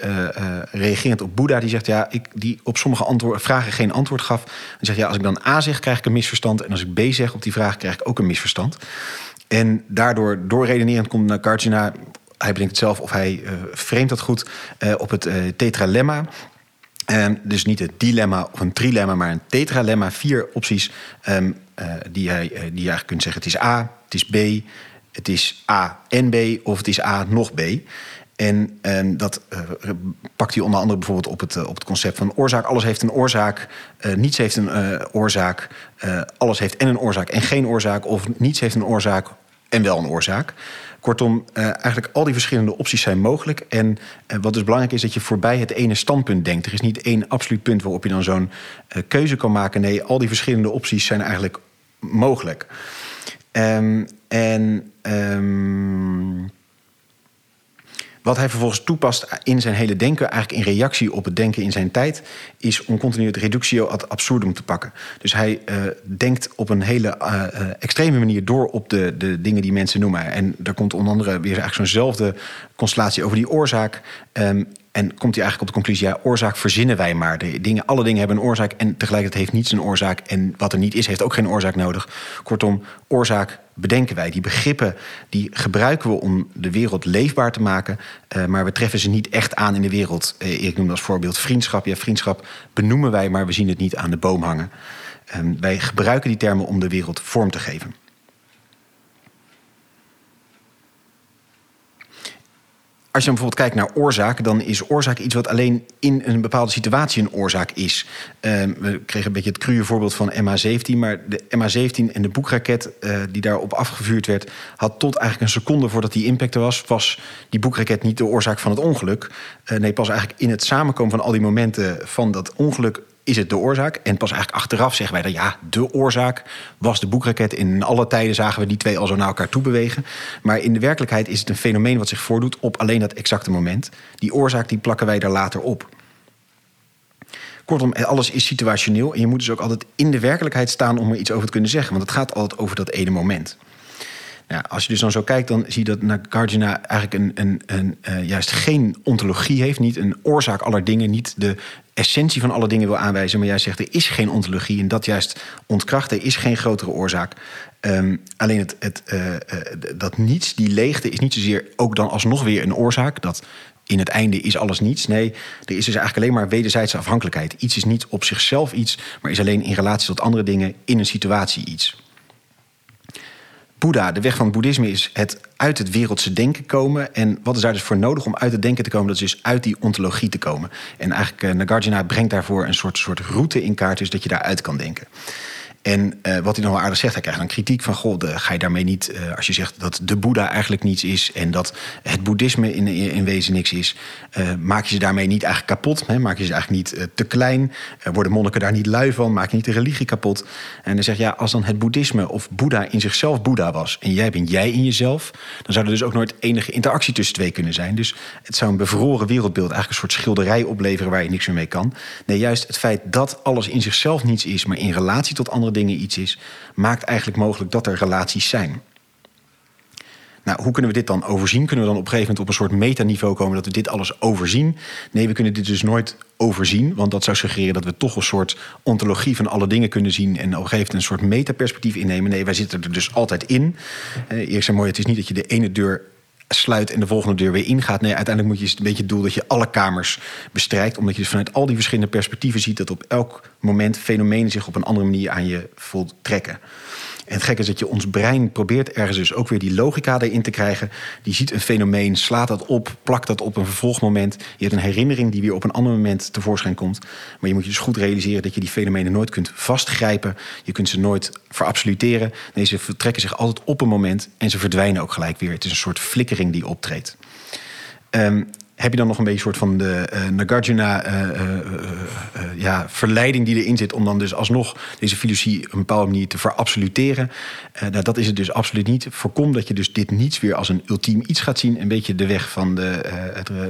reagerend op Boeddha. Die zegt, ja, ik, die op sommige antwoord, vragen geen antwoord gaf. Die zegt, ja, als ik dan A zeg, krijg ik een misverstand. En als ik B zeg op die vraag, krijg ik ook een misverstand. En daardoor, doorredenerend komt Nagarjuna hij bedenkt het zelf of hij uh, dat goed uh, op het uh, tetralemma. Um, dus niet het dilemma of een trilemma, maar een tetralemma. Vier opties um, die, hij, die je eigenlijk kunt zeggen: het is A, het is B, het is A en B of het is A nog B. En dat uh, pakt hij onder andere bijvoorbeeld op het, uh, op het concept van oorzaak. Alles heeft een oorzaak, uh, niets heeft een oorzaak. alles heeft en een oorzaak en geen oorzaak. Of niets heeft een oorzaak en wel een oorzaak. Kortom, eigenlijk al die verschillende opties zijn mogelijk. En wat dus belangrijk is, dat je voorbij het ene standpunt denkt. Er is niet één absoluut punt waarop je dan zo'n keuze kan maken. Nee, al die verschillende opties zijn eigenlijk mogelijk. Um, en um, wat hij vervolgens toepast in zijn hele denken, eigenlijk in reactie op het denken in zijn tijd, is om continu het reductio ad absurdum te pakken. Dus hij uh, denkt op een hele uh, uh, extreme manier door op de, de dingen die mensen noemen. En daar komt onder andere weer eigenlijk zo'nzelfde constellatie over die oorzaak. Um, en komt hij eigenlijk op de conclusie, ja, oorzaak verzinnen wij maar. De dingen, alle dingen hebben een oorzaak en tegelijkertijd heeft niets een oorzaak. En wat er niet is, heeft ook geen oorzaak nodig. Kortom, oorzaak bedenken wij. Die begrippen die gebruiken we om de wereld leefbaar te maken. Uh, maar we treffen ze niet echt aan in de wereld. Uh, ik noem als voorbeeld vriendschap. Ja, vriendschap benoemen wij, maar we zien het niet aan de boom hangen. Um, wij gebruiken die termen om de wereld vorm te geven. Als je bijvoorbeeld kijkt naar oorzaak, dan is oorzaak iets wat alleen in een bepaalde situatie een oorzaak is. Ehm, we kregen een beetje het cruwe voorbeeld van MH17, maar de MH17 en de boekraket uh, die daarop afgevuurd werd, had tot eigenlijk een seconde voordat die impact er was, was die boekraket niet de oorzaak van het ongeluk. Uh, nee, pas eigenlijk in het samenkomen van al die momenten van dat ongeluk is het de oorzaak. En pas eigenlijk achteraf zeggen wij dat ja, de oorzaak was de boekraket. In alle tijden zagen we die twee al zo naar elkaar toe bewegen. Maar in de werkelijkheid is het een fenomeen wat zich voordoet op alleen dat exacte moment. Die oorzaak die plakken wij daar later op. Kortom, alles is situationeel. En je moet dus ook altijd in de werkelijkheid staan om er iets over te kunnen zeggen. Want het gaat altijd over dat ene moment. Als je dus dan zo kijkt, dan zie je dat Nagarjuna eigenlijk een, een, een uh, juist geen ontologie heeft. Niet een oorzaak aller dingen, niet de essentie van alle dingen wil aanwijzen. Maar jij zegt er is geen ontologie en dat juist ontkracht. Er is geen grotere oorzaak. Um, alleen het, het, uh, uh, dat niets, die leegte, is niet zozeer ook dan alsnog weer een oorzaak. Dat in het einde is alles niets. Nee, er is dus eigenlijk alleen maar wederzijdse afhankelijkheid. Iets is niet op zichzelf iets, maar is alleen in relatie tot andere dingen in een situatie iets. Boeddha, de weg van het boeddhisme is het uit het wereldse denken komen. En wat is daar dus voor nodig om uit het denken te komen? Dat is dus uit die ontologie te komen. En eigenlijk uh, Nagarjuna brengt daarvoor een soort, soort route in kaart, dus dat je daaruit kan denken. En uh, wat hij nog wel aardig zegt, hij krijgt een kritiek van... goh, de, ga je daarmee niet, uh, als je zegt dat de Boeddha eigenlijk niets is... en dat het boeddhisme in, in wezen niks is... Uh, maak je ze daarmee niet eigenlijk kapot? Hè? Maak je ze eigenlijk niet te klein? worden monniken daar niet lui van? Maak je niet de religie kapot? En dan zeg je, ja, als dan het boeddhisme of Boeddha in zichzelf Boeddha was... en jij bent jij in jezelf... dan zou er dus ook nooit enige interactie tussen twee kunnen zijn. Dus het zou een bevroren wereldbeeld... eigenlijk een soort schilderij opleveren waar je niks meer mee kan. Nee, juist het feit dat alles in zichzelf niets is... maar in relatie tot andere dingen iets is, maakt eigenlijk mogelijk dat er relaties zijn. Nou, hoe kunnen we dit dan overzien? Kunnen we dan op een gegeven moment op een soort metaniveau komen dat we dit alles overzien? Nee, we kunnen dit dus nooit overzien, want dat zou suggereren dat we toch een soort ontologie van alle dingen kunnen zien en op een gegeven moment een soort metaperspectief innemen. Nee, wij zitten er dus altijd in. Uh, eerst en mooi, het is niet dat je de ene deur sluit en de volgende deur weer ingaat. Nee, uiteindelijk moet je een beetje het doel dat je alle kamers bestrijkt. Omdat je dus vanuit al die verschillende perspectieven ziet dat op elk moment fenomenen zich op een andere manier aan je voltrekken. En het gekke is dat je ons brein probeert ergens dus ook weer die logica erin te krijgen. Die ziet een fenomeen, slaat dat op, plakt dat op een vervolgmoment. Je hebt een herinnering die weer op een ander moment tevoorschijn komt. Maar je moet je dus goed realiseren dat je die fenomenen nooit kunt vastgrijpen. Je kunt ze nooit verabsoluteren. Nee, ze vertrekken zich altijd op een moment en ze verdwijnen ook gelijk weer. Het is een soort flikkering die optreedt. Um, heb je dan nog een beetje soort van de uh, Nagarjuna uh, uh, ja, verleiding die erin zit om dan dus alsnog deze filosofie op een bepaalde manier te verabsoluteren. nou, dat is het dus absoluut niet. Voorkom dat je dus dit niets weer als een ultiem iets gaat zien. Een beetje de weg van de,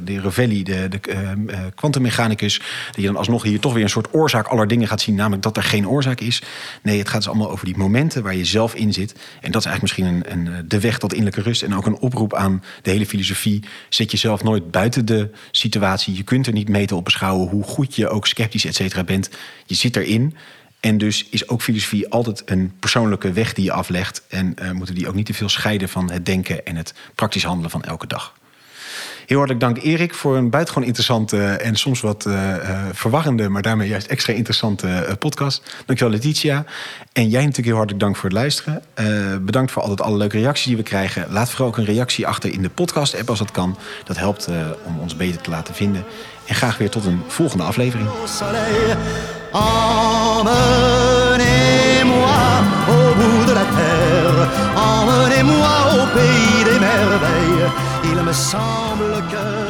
de de, de kwantummechanicus. dat je dan alsnog hier toch weer een soort oorzaak aller dingen gaat zien. Namelijk dat er geen oorzaak is. Nee, het gaat dus allemaal over die momenten waar je zelf in zit. En dat is eigenlijk misschien een, een, de weg tot innerlijke rust. En ook een oproep aan de hele filosofie. Zet jezelf nooit buiten de situatie. Je kunt er niet mee te op beschouwen hoe goed je ook sceptisch et cetera bent. Je zit erin. En dus is ook filosofie altijd een persoonlijke weg die je aflegt. En uh, moeten die ook niet te veel scheiden van het denken en het praktisch handelen van elke dag. Heel hartelijk dank Erik voor een buitengewoon interessante en soms wat uh, verwarrende, maar daarmee juist extra interessante podcast. Dankjewel Letitia. En jij natuurlijk heel hartelijk dank voor het luisteren. bedankt voor altijd alle leuke reacties die we krijgen. Laat vooral ook een reactie achter in de podcast app als dat kan. Dat helpt om ons beter te laten vinden. En graag weer tot een volgende aflevering. De la terre, emmenez-moi au pays des merveilles. Il me semble que